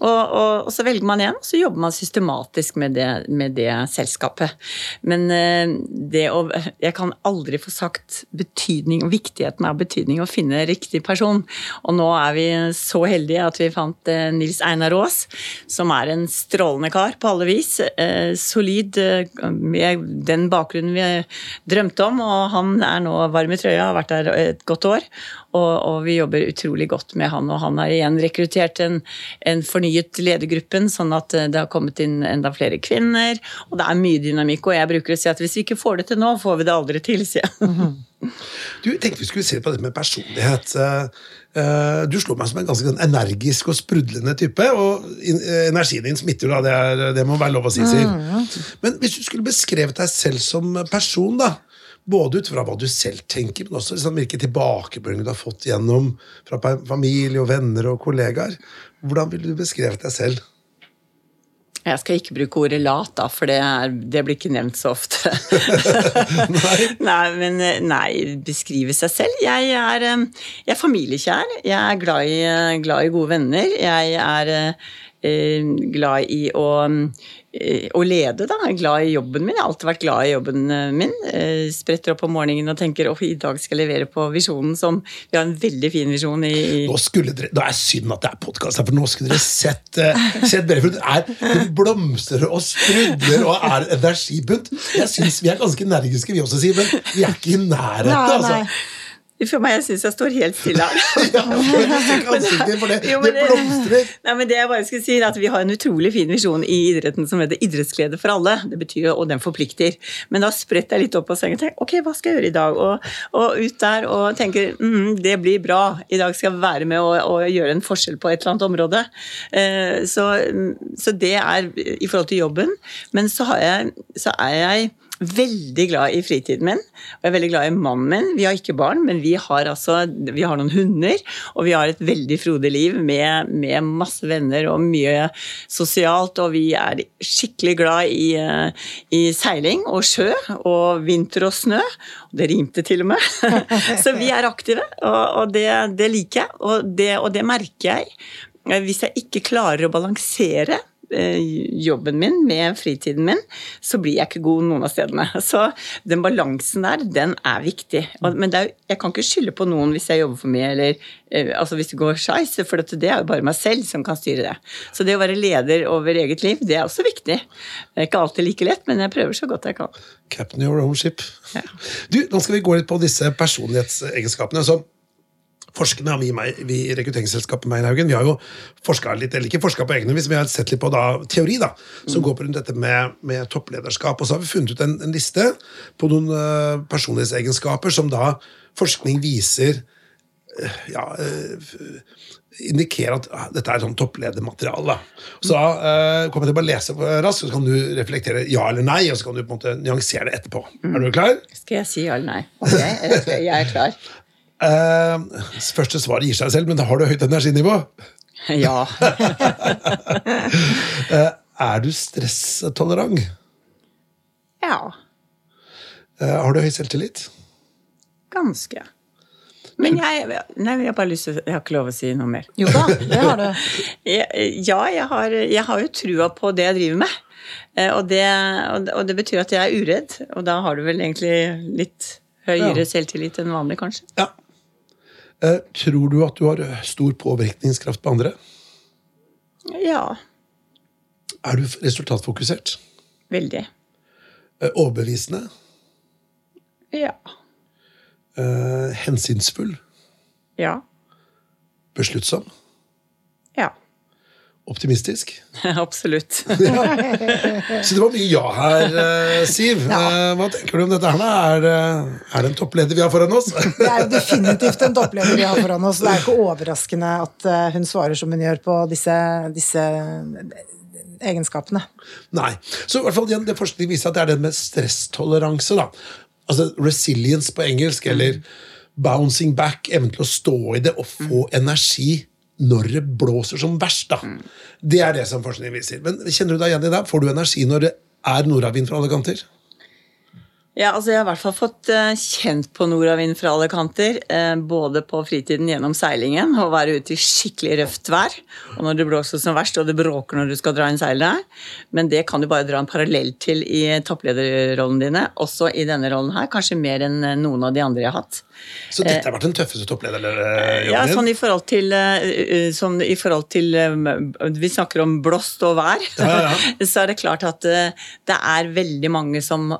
Og, og, og, så velger man igjen, og så jobber man systematisk med det, med det selskapet. Men eh, det å Jeg kan aldri få sagt betydning, viktigheten av betydning å finne riktig person. Og nå er vi så heldige at vi fant eh, Nils Einar Aas, som er en strålende kar på alle vis. Eh, solid, med den bakgrunnen vi drømte om, og han er nå varm i trøya, har vært der et godt år. Og, og vi jobber utrolig godt med han, og han har igjen rekruttert en, en fornyet ledergruppen, sånn at eh, det har kommet inn enda flere kvinner. Og det er mye dynamikk. Og jeg bruker å si at hvis vi ikke får det til nå, får vi det aldri til, sier jeg. (laughs) Du, tenkte vi skulle se på det med personlighet. Eh, eh, du slår meg som en ganske sånn energisk og sprudlende type, og energien din smitter, da. Det, er, det må være lov å si, Siv. Mm, men hvis du skulle beskrevet deg selv som person, da, både ut fra hva du selv tenker, men også liksom hvilke tilbakemeldinger du har fått gjennom fra familie og venner og kollegaer. Hvordan ville du beskrevet deg selv? Jeg skal ikke bruke ordet lat, da, for det, er, det blir ikke nevnt så ofte. (laughs) nei. (laughs) nei. men nei, beskrive seg selv. Jeg er, jeg er familiekjær. Jeg er glad i, glad i, gode venner. Jeg er eh, glad i å Eh, å lede, da. Jeg er glad i jobben min. Jeg har alltid vært glad i jobben eh, min. Jeg spretter opp om morgenen og tenker at i dag skal jeg levere på visjonen som Vi har en veldig fin visjon i, Nå skulle dere, Det er synd at det er podkast, for nå skulle dere sett, sett det er blomstrer og sprudler og er energibunt. Jeg syns vi er ganske energiske, vi også, Siv, men vi er ikke i nærheten. altså. For meg, jeg syns jeg står helt stille her. (laughs) ja, for det, jo, det, det blomstrer. Nei, men det jeg bare skulle si, er at Vi har en utrolig fin visjon i idretten som heter idrettsglede for alle. Det betyr, jo, Og den forplikter. Men da spretter jeg litt opp på sengen og tenker ok, hva skal jeg gjøre i dag? Og, og ut der og tenker mm, det blir bra. I dag skal jeg være med og, og gjøre en forskjell på et eller annet område. Eh, så, så, det er i forhold til jobben. Men så, jeg, så er jeg veldig glad i fritiden min, og jeg er veldig glad i mannen min. Vi har ikke barn, men vi har, altså, vi har noen hunder, og vi har et veldig frodig liv med, med, masse venner og mye sosialt, og vi er skikkelig glad i, eh, i seiling og sjø og vinter og snø. Det rimte til og med. (laughs) Så vi er aktive, og, og det, det, liker jeg, og det, og det merker jeg. Hvis jeg ikke klarer å balansere jobben min med fritiden min, så blir jeg ikke god noen av stedene. (laughs) Så den balansen der, den er viktig. Men er, jeg kan ikke skylde på noen hvis jeg jobber for mye, eller eh, altså hvis det går skeis, for det er jo bare meg selv som kan styre det. Så det å være leder over eget liv, det er også viktig. Det er ikke alltid like lett, men jeg prøver så godt jeg kan. Captain your own ship. Ja. Du, nå skal vi gå litt på disse personlighetsegenskapene. så forskerne vi, vi i rekrutteringsselskapet Meinhaugen, vi har jo forska litt, eller ikke forska på egne vis, vi har sett litt på da, teori da, som mm. går på rundt dette med, med, topplederskap. Og så har vi funnet ut en, en liste på noen uh, personlighetsegenskaper som da forskning viser uh, ja, uh, indikerer at ah, dette er sånn toppledermateriale. Så da eh, kommer jeg til å bare lese raskt, så kan du reflektere ja eller nei, og så kan du på en måte nyansere det etterpå. Mm. Er du klar? Skal jeg si ja eller nei? Ok, jeg er klar. (laughs) Uh, første svar gir seg selv, men har du høyt energinivå. (laughs) Ja. uh, (laughs) er du stresstolerant? Ja. Uh, har du høy selvtillit? Ganske. Men jeg, nei, jeg, har bare lyst til, jeg har ikke lov å si noe mer. Jo da, det har du. (laughs) ja, jeg har, jeg har jo trua på det jeg driver med. Og det, og det, betyr at jeg er uredd, og da har du vel egentlig litt høyere ja. selvtillit enn vanlig, kanskje. Ja, tror du at du har eh, stor påvirkningskraft på andre? Ja. Er du resultatfokusert? Veldig. Eh, overbevisende? Ja. hensynsfull? Ja. Besluttsom? Ja. Optimistisk? (laughs) Absolutt. (laughs) Så det var mye ja her, eh, Siv. Ja. Eh, hva tenker du om dette? her? Er, er det en toppleder vi har foran oss? (laughs) Det er definitivt en toppleder vi har foran oss. Det er ikke overraskende at eh, hun svarer som hun gjør på disse, disse egenskapene. Nei. Så i hvert fall det forskning viser at det er det med stresstoleranse. da. Altså resilience på engelsk, eller bouncing back, evnen til å stå i det og få energi når det blåser som verst. da. Mm. Det er det som forskningen viser. Men Kjenner du deg igjen i det? Får du energi når det er nordavind fra alle kanter? Ja, altså Jeg har i hvert fall fått uh, kjent på nordavind fra alle kanter. Uh, både på fritiden gjennom seilingen, og være ute i skikkelig røft vær. Og når det blåser som verst, og det bråker når du skal dra inn seilene. Men det kan du bare dra en parallell til i topplederrollen dine. Også i denne rollen her, kanskje mer enn noen av de andre jeg har hatt. Så dette har vært den tøffeste topplederjobben ja, sånn i forhold til, sånn i forhold til Vi snakker om blåst og vær. Ja, ja. (laughs) Så er det klart at det er veldig mange som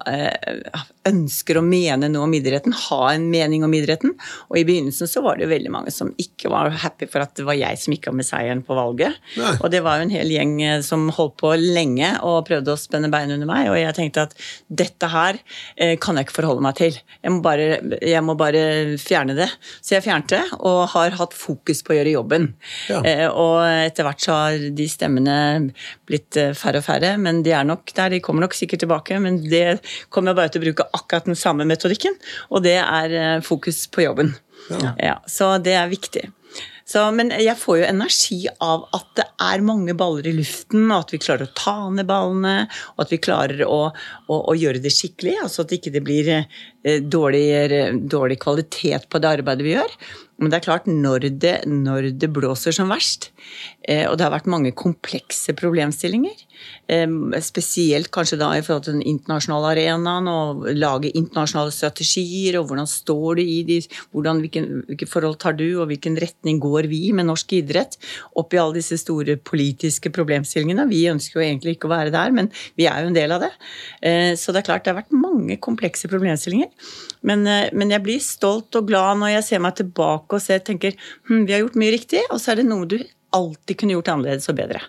ønsker å mene noe om idretten, ha en mening om idretten. Og i begynnelsen så var det jo veldig mange som ikke var happy for at det var jeg som gikk av med seieren på valget. Nei. Og det var jo en hel gjeng eh, som holdt på lenge og prøvde å spenne bein under meg, og jeg tenkte at dette her eh, kan jeg ikke forholde meg til. Jeg må, bare, jeg må bare fjerne det. Så jeg fjernte, og har hatt fokus på å gjøre jobben. Ja. Eh, og etter hvert så har de stemmene blitt færre og færre, men de er nok der. De kommer nok sikkert tilbake, men det kommer jeg bare til å bruke akkurat den samme metodikken, og det er eh, fokus på jobben. Ja. Ja, så det er viktig. Så, men jeg får jo energi av at det er mange baller i luften, og at vi klarer å ta ned ballene, og at vi klarer å, å, å gjøre det skikkelig. Altså at det ikke blir eh, dårlig, dårlig kvalitet på det arbeidet vi gjør. Men det er klart, når det, når det blåser som verst, eh, og det har vært mange komplekse problemstillinger, spesielt kanskje da i forhold til den internasjonale arenaen, og lage internasjonale strategier, og hvordan står du i de hvordan, hvilken, Hvilke forhold tar du, og hvilken retning går vi med norsk idrett opp i alle disse store politiske problemstillingene? Vi ønsker jo egentlig ikke å være der, men vi er jo en del av det. Eh, så det er klart, det har vært mange komplekse problemstillinger. Men, men jeg blir stolt og glad når jeg ser meg tilbake og ser, tenker hm, vi har gjort mye riktig, og så er det noe du alltid kunne gjort annerledes og bedre.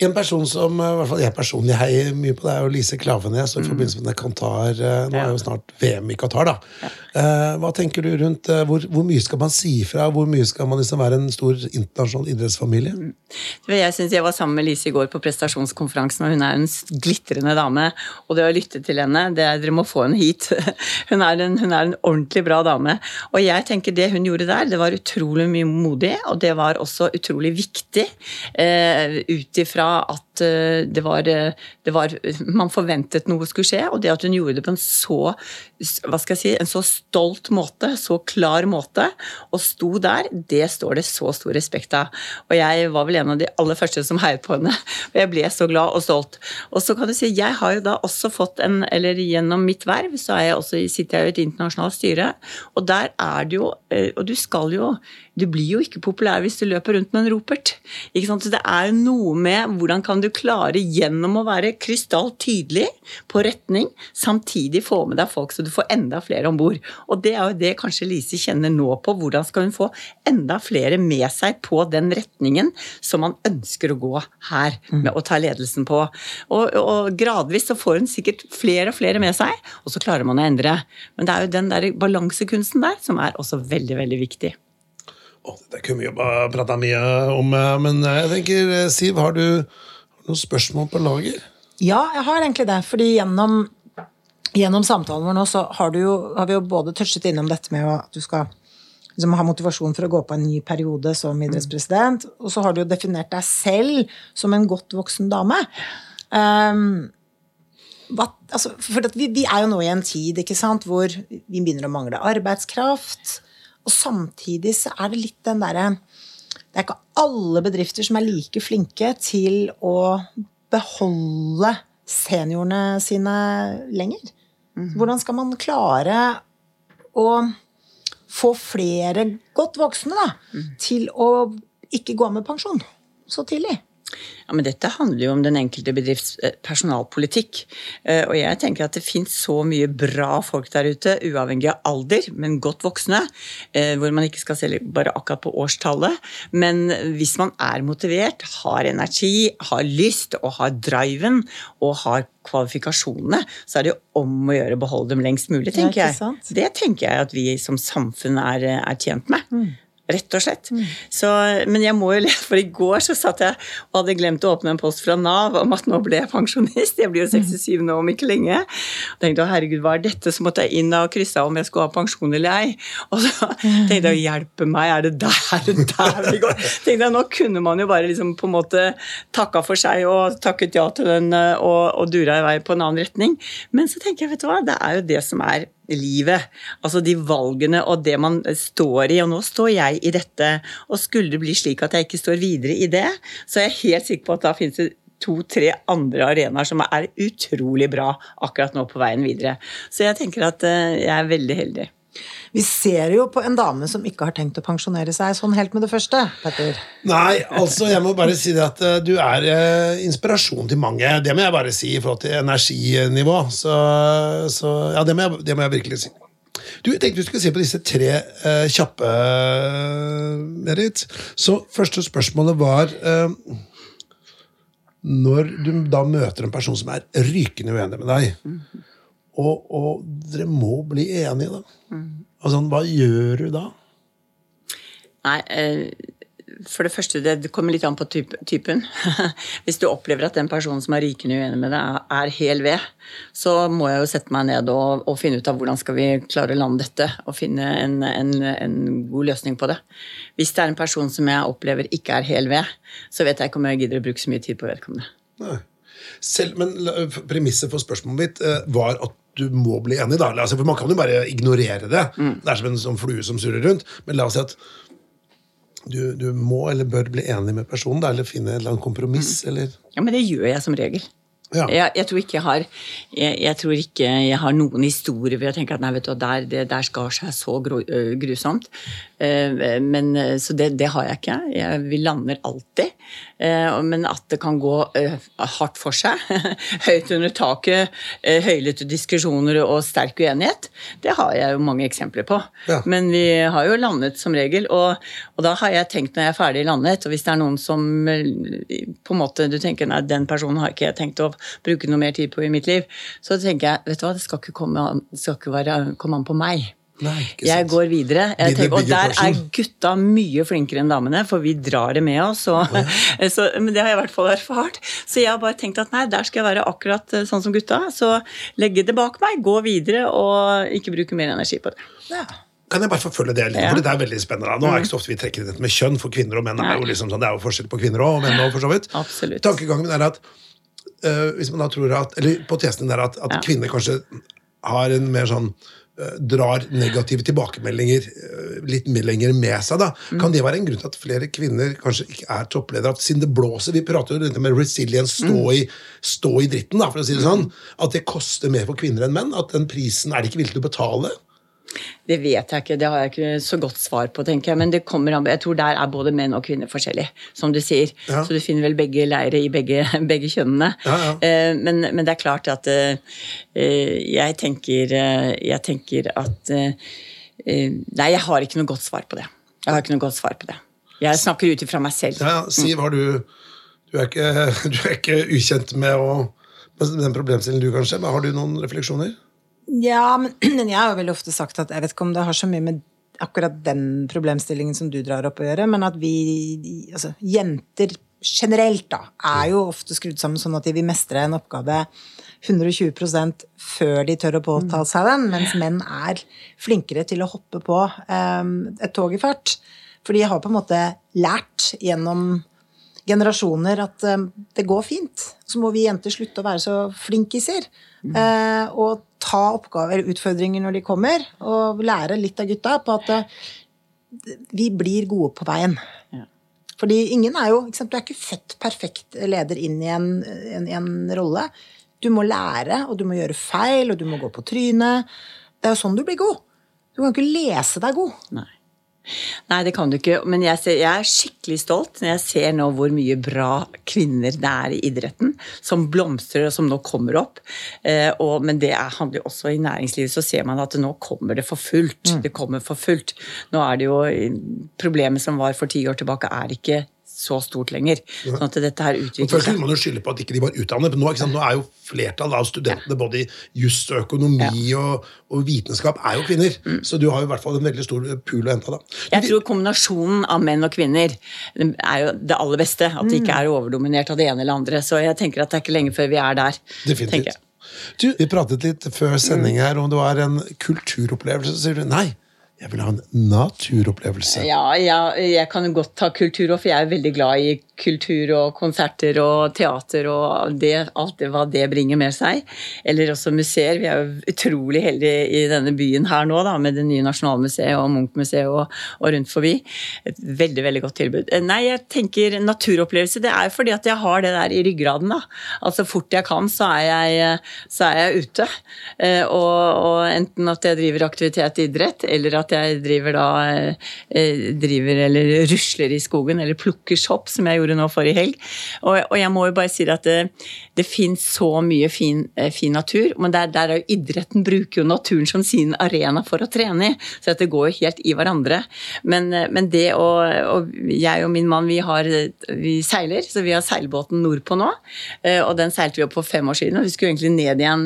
En person som eh, i hvert fall jeg personlig heier mye på, det er jo Lise Klavenes. Mm. I forbindelse med Qatar eh, Nå er jo snart VM i Qatar, da. Eh, Hva tenker du rundt hvor, hvor mye skal man si fra? Hvor mye skal man liksom være en stor internasjonal idrettsfamilie? Jeg synes jeg var sammen med Lise i går på prestasjonskonferansen, og hun er en glitrende dame. Og det å lytte til henne, det er, dere må få henne hit. (laughs) Hun er, en, hun er en ordentlig bra dame. Og jeg tenker det hun gjorde der, det var utrolig mye modig, og det var også utrolig viktig. Eh, Ut ifra at eh, det var, eh, det var Man forventet noe skulle skje, og det at hun gjorde det på en så si, en så stolt måte, så klar måte, og sto der, det står det så stor respekt av. Og jeg var vel en av de aller første som heiet på henne, og jeg ble så glad og stolt. Og så kan du si, jeg har jo da også fått en, eller gjennom mitt verv, så jeg også, sitter jeg i et internasjonalt styre, og der er det jo, eh, og du skal jo du blir jo ikke populær hvis du løper rundt med en ropert. Ikke sant? Så det er jo noe med hvordan kan du klare gjennom å være krystall tydelig på retning, samtidig få med deg folk så du får enda flere om bord. Og det er jo det kanskje Lise kjenner nå på. Hvordan skal hun få enda flere med seg på den retningen som man ønsker å gå her, med å ta ledelsen på. Og, og gradvis så får hun sikkert flere og flere med seg, og så klarer man å endre. Men det er jo den der balansekunsten der som er også veldig, veldig viktig. Å, det kunne vi jo bare prata mye om, eh, men jeg tenker, eh, Siv, har du noen spørsmål på lager? Ja, jeg har egentlig det. fordi gjennom, gjennom samtalen vår nå så har, du jo, har vi jo både touchet innom dette med at du skal liksom, ha motivasjon for å gå på en ny periode som idrettspresident, og så har du jo definert deg selv som en godt voksen dame. Um, hva, altså, for vi, vi er jo nå i en tid ikke sant, hvor vi begynner å mangle arbeidskraft. Og samtidig så er det litt den derre Det er ikke alle bedrifter som er like flinke til å beholde seniorene sine lenger. Hvordan skal man klare å få flere godt voksne da, til å ikke gå av med pensjon så tidlig? Ja, men Dette handler jo om den enkelte bedrifts eh, personalpolitikk. Eh, Og jeg tenker at det finnes så mye bra folk der ute, uavhengig av alder, men godt voksne. eh, Hvor man ikke skal se bare akkurat på årstallet. Men hvis man er motivert, har energi, har lyst og har driven og har kvalifikasjonene, så er det jo om å gjøre å beholde dem lengst mulig, tenker jeg. Det tenker jeg at vi som samfunn er, er tjent med. Rett og slett. Så, men jeg må jo le, for i går så satt jeg og hadde glemt å åpne en post fra Nav om at nå ble jeg pensjonist. Jeg blir jo 67 nå om ikke lenge. Og tenkte å herregud, hva er dette? Så måtte jeg inn og krysse av om jeg skulle ha pensjon eller ei. Og så tenkte jeg å hjelpe meg, er det der, er det der vi går? (laughs) Tenkte jeg, Nå kunne man jo bare liksom på en måte takka for seg og takket ja til den eh, og, og dura i vei på en annen retning. Men så tenker jeg, vet du hva, det er jo det som er livet. Altså de valgene og det man står i. Og nå står jeg i dette. Og skulle det bli slik at jeg ikke står videre i det, så er jeg helt sikker på at da finnes det to-tre andre arenaer som er utrolig bra akkurat nå på veien videre. Så jeg tenker at eh, jeg er veldig heldig. Vi ser jo på en dame som ikke har tenkt å pensjonere seg sånn helt med det første. Petter. Nei, altså jeg må bare si det at uh, du er uh, inspirasjon til mange. Det må jeg bare si i forhold til energinivå. Så, så ja, det må, jeg, det må jeg virkelig si. Du, jeg tenkte vi skulle se på disse tre uh, kjappe, Merit. Så første spørsmålet var Når du da møter en person som er rykende uenig med deg, og, og dere må bli enige, da. Altså, hva gjør du da? Nei, eh, for det første, det det kommer litt an på typen. (laughs) Hvis du opplever at den personen som er rykende uenig med deg, er hel ved, så må jeg jo sette meg ned og, og finne ut av hvordan skal vi klare å lande dette, og finne en, en, en god løsning på det. Hvis det er en person som jeg opplever ikke er hel ved, så vet jeg ikke om jeg gidder å bruke så mye tid på vedkommende. Nei. Selv, men premisset for spørsmålet mitt eh, var at du må bli enig. da. Altså, for Man kan jo bare ignorere det. Det er som en sånn flue som surrer rundt. Men la oss si at du, du må eller bør bli enig med personen, da, eller finne et eller annet kompromiss. eller... Ja, men det gjør jeg som regel. Ja. Jeg, jeg, tror ikke jeg har jeg, jeg, tror ikke jeg har noen historie hvor jeg tenker at nei, vet du, der, det der skar seg så gru, grusomt. Men, så det, det, har jeg ikke. Jeg, vi lander alltid. Men at det kan gå hardt for seg, (laughs) høyt under taket, høylytte diskusjoner og sterk uenighet, det har jeg jo mange eksempler på. Ja. Men vi har jo landet som regel, og, og, da har jeg tenkt når jeg er ferdig landet, og hvis det er noen som på en måte du tenker nei, den personen har ikke jeg tenkt å bruke noe mer tid på i mitt liv, så tenker jeg vet du hva, det skal ikke komme an, skal ikke være, komme an på meg. Nei, jeg går videre. Jeg tenker, og der er gutta mye flinkere enn damene, for vi drar det med oss. Og, ja. (laughs) så, men det har jeg i hvert fall erfart. Så jeg har bare tenkt at nei, der skal jeg være akkurat eh, sånn som gutta. Så legge det bak meg, gå videre og ikke bruke mer energi på det. Ja. Kan jeg bare forfølge det litt? Ja. For det er veldig spennende. Nå er det ikke så ofte vi trekker inn dette med kjønn, for kvinner og menn er jo liksom sånn, det er jo forskjell på kvinner og menn òg, for så vidt. Absolutt. Tankegangen er at uh, hvis man da tror at, eller Hypotesen er at, at ja. kvinner kanskje har en mer sånn uh, Drar negative tilbakemeldinger uh, litt lenger med seg. da. Mm. Kan det være en grunn til at flere kvinner kanskje ikke er toppledere? At siden det blåser Vi prater jo dette med resilience, stå, mm. i, stå i dritten, da, for å si det sånn. At det koster mer for kvinner enn menn? At den prisen er de ikke villige til å betale? Det vet jeg ikke, det har jeg ikke så godt svar på, tenker jeg. Men det kommer an Jeg tror der er både menn og kvinner forskjellige, som du sier. Ja. Så du finner vel begge leire i begge, (laughs) begge kjønnene. Ja, ja. Eh, men, men, det er klart at eh, jeg tenker, eh, jeg tenker at Nei, jeg har ikke noe godt svar på det. Jeg har ikke noe godt svar på det. Jeg snakker ut ifra meg selv. Ja, Siv, har du du er, ikke, (laughs) du er ikke ukjent med, å, med den problemstillingen du, kanskje, men har du noen refleksjoner? Ja, (clears throat) men jeg har jo veldig ofte sagt at jeg vet ikke om det har så mye med akkurat den problemstillingen som du drar opp å gjøre, men at vi, altså jenter generelt, da, er jo ofte skrudd sammen sånn at de vil mestre en oppgave 120% før de tør å påta seg den, mens menn er flinkere til å hoppe på um, et tog i fart. For de har på en måte lært gjennom generasjoner at um, det går fint. Så må vi jenter slutte å være så flinkiser. Mm. Uh, og ta oppgaver, utfordringer, når de kommer, og lære litt av gutta på at uh, vi blir gode på veien. Fordi ingen er jo Du er ikke født perfekt leder inn i en, en, en rolle. Du må lære, og du må gjøre feil, og du må gå på trynet. Det er jo sånn du blir god. Du kan ikke lese deg god. Nei. Nei, det kan du ikke. Men jeg, ser, jeg, er skikkelig stolt når jeg ser nå hvor mye bra kvinner det er i idretten. Som blomstrer og som nå kommer opp. Eh, og, men det er, handler også i næringslivet, så ser man at nå kommer det for fullt. Mm. Det kommer for fullt. Nå er det jo Problemet som var for ti år tilbake, er ikke så stort lenger. Sånn at dette her utvikler. Først vil man jo skylde på at ikke de var utdannet, men nå, nå er jo flertallet av studentene både i juss og økonomi og, og, vitenskap er jo kvinner. Mm. Så du har jo i hvert fall en veldig stor pool å hente. da. Jeg tror kombinasjonen av menn og kvinner er jo det aller beste. At det ikke er overdominert av det ene eller andre. Så jeg tenker at det er ikke lenge før vi er der. Definitivt. Du, vi pratet litt før sending her om det var en kulturopplevelse. Så sier du nei. Jeg vil ha en naturopplevelse. Ja, ja jeg kan godt ta kultur òg, for jeg er veldig glad i kultur og konserter og teater og det, alt det, hva det bringer med seg. Eller også museer. Vi er jo utrolig heldige i denne byen her nå da, med det nye Nasjonalmuseet og Munch-museet og, og, rundt forbi. Et veldig, veldig godt tilbud. Eh, nei, jeg tenker naturopplevelse. Det er fordi at jeg har det der i ryggraden. da. Altså fort jeg kan, så er jeg, så er jeg ute. Eh, og, og enten at jeg driver aktivitet idrett, eller at jeg driver da eh, driver eller rusler i skogen, eller plukker sopp, som jeg gjorde nå forrige helg. Og, og jeg må jo bare si at det, fins så mye fin, eh, fin natur, men der, der er jo idretten bruker jo naturen som sin arena for å trene i, så det går jo helt i hverandre. Men, eh, men det å og Jeg og min mann vi, har, vi seiler, så vi har seilbåten nordpå nå. Og den seilte vi opp for fem år siden, og vi skulle egentlig ned igjen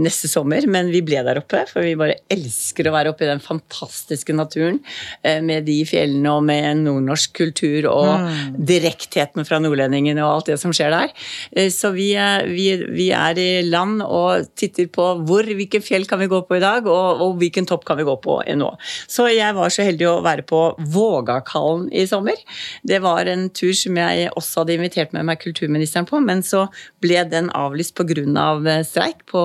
neste sommer, men vi ble der oppe, for vi bare elsker å være oppe i den fantastiske naturen eh, med de fjellene og med nordnorsk kultur og mm. direktheten fra nordlendingene og alt det som skjer der. Eh, så vi, vi, vi, er i land og titter på hvor, hvilke fjell kan vi gå på i dag, og, og hvilken topp kan vi gå på nå. Så jeg var så heldig å være på Vågakallen i sommer. Det var en tur som jeg også hadde invitert med meg kulturministeren på, men så ble den avlyst pga. Av streik på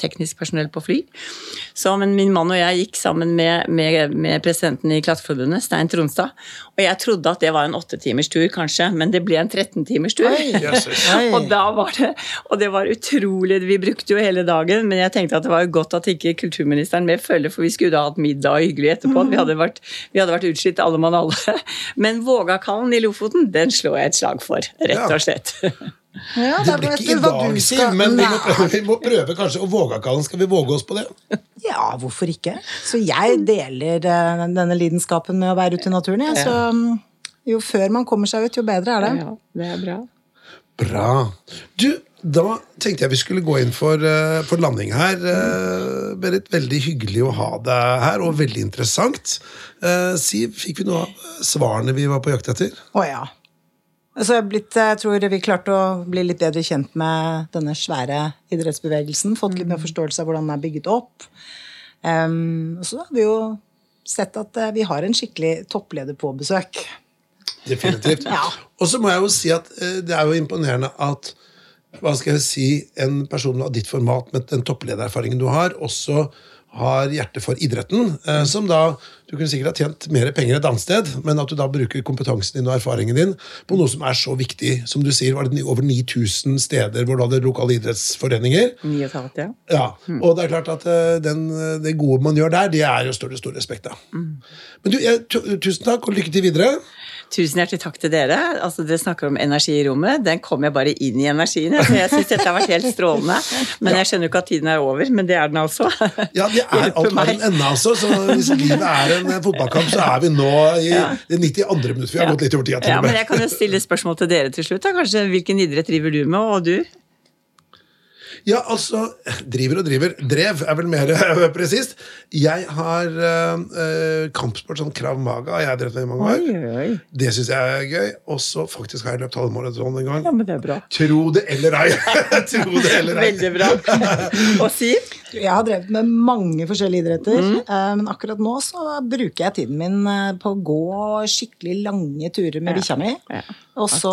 teknisk personell på fly. Så, men min mann og jeg gikk sammen med, med, med presidenten i Klatreforbundet, Stein Tronstad. Og jeg trodde at det var en åtte timers tur, kanskje men det ble en 13 timers tur. Jøsses. Oi. (laughs) og da var det (laughs) Og det var utrolig Vi brukte jo hele dagen, men jeg tenkte at det var godt at ikke kulturministeren med følger, for vi skulle da hatt middag og hyggelig etterpå. Vi hadde vært, vi hadde vært utslitt alle mann alle. (laughs) Men Vågakallen i Lofoten, den slår jeg et slag for, rett og slett. Ja, Det blir ikke i dag, Siv, men vi må, prøve, vi må prøve kanskje. Og Vågakallen, skal vi våge oss på det? Ja, hvorfor ikke? Så jeg deler eh, denne lidenskapen med å være ute i naturen, jeg. Så mm, jo før man kommer seg ut, jo bedre er det. Ja, det er bra. Bra. Du, da tenkte jeg vi skulle gå inn for, eh, for landing her. Uh, Berit, veldig hyggelig å ha deg her, og veldig interessant. Eh, Siv, fikk vi noe av svarene vi var på jakt etter? Å ja. Altså, jeg, blitt, jeg tror vi klarte å bli litt bedre kjent med denne svære idrettsbevegelsen. Fått litt mer forståelse av hvordan den er bygget opp. Um, og så har vi jo sett at eh, vi har en skikkelig toppleder på besøk. Definitivt. (laughs) Ja. Og så må jeg jo si at eh, det er jo imponerende at hva skal jeg si, en person av ditt format med den toppledererfaringen du har, også har hjerte for idretten. eh, Som da Du kunne sikkert ha tjent mer penger et annet sted, men at du da bruker kompetansen din og erfaringen din på noe som er så viktig. Som du sier, var det over 9000 steder hvor du hadde lokale idrettsforeninger. Ni og et halvt, ja. Ja, Og det er klart at eh, den, det gode man gjør der, det er jo større, stor respekt av. Men du, jeg, tusen takk, og lykke til videre. Tusen hjertelig takk til dere. Altså, Dere snakker om energi i rommet. Den kom jeg bare inn i energien. jeg. Så jeg syns dette har vært helt strålende. Men jeg skjønner jo ikke at tiden er over. Men det er den altså. Ja, det er, alt har den en altså. Så hvis livet er en eh, fotballkamp, så er vi nå i det 92. minutt. Vi har gått litt over tida. Ja, men jeg kan jo stille spørsmål til dere til slutt. da. Kanskje Hvilken idrett driver du med, og du? Ja, altså Driver og driver. Drev er vel mer (laughs) presist. Jeg har eh, kampsport, sånn krav maga, har drevet med i mange år. oi. Det syns jeg er gøy. Og så faktisk har jeg løpt halvmaraton en gang. Ja, men det er bra. Tro det eller ei! (laughs) Tro det eller ei. Veldig bra. (laughs) Og Siv? Jeg har drevet med mange forskjellige idretter, mm. men akkurat nå så bruker jeg tiden min eh, på å gå skikkelig lange turer med Ja. bikkja mi. Ja, Og så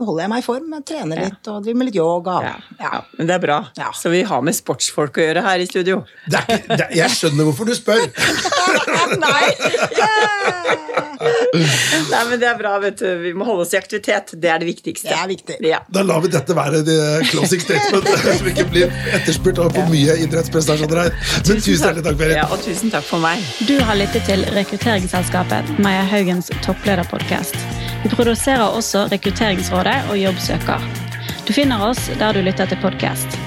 holder jeg meg i form, trener litt og driver med litt yoga. Ja, Ja. ja, men det er bra. Ja. Så vi har med sportsfolk å gjøre her i studio. Det er ikke, det, jeg skjønner hvorfor du spør. (laughs) (laughs) Nei! Nei, men det er bra, vet du. Vi må holde oss i aktivitet. Det er det viktigste. Det er viktig. Ja. Da lar vi dette være det closing statement, (laughs) vi ikke blir etterspurt av for mye idrettsprestasjoner her. Men tusen hjertelig takk, Berit. Ja, og tusen takk for meg. Du har lyttet til rekrutteringsselskapet Maja Haugens topplederpodkast. Vi produserer også Rekrutteringsrådet og Jobbsøker. Du finner oss der du lytter til podkast.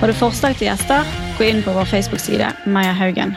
Har du forslag til gjester, gå inn på vår Facebook-side Maja Haugen.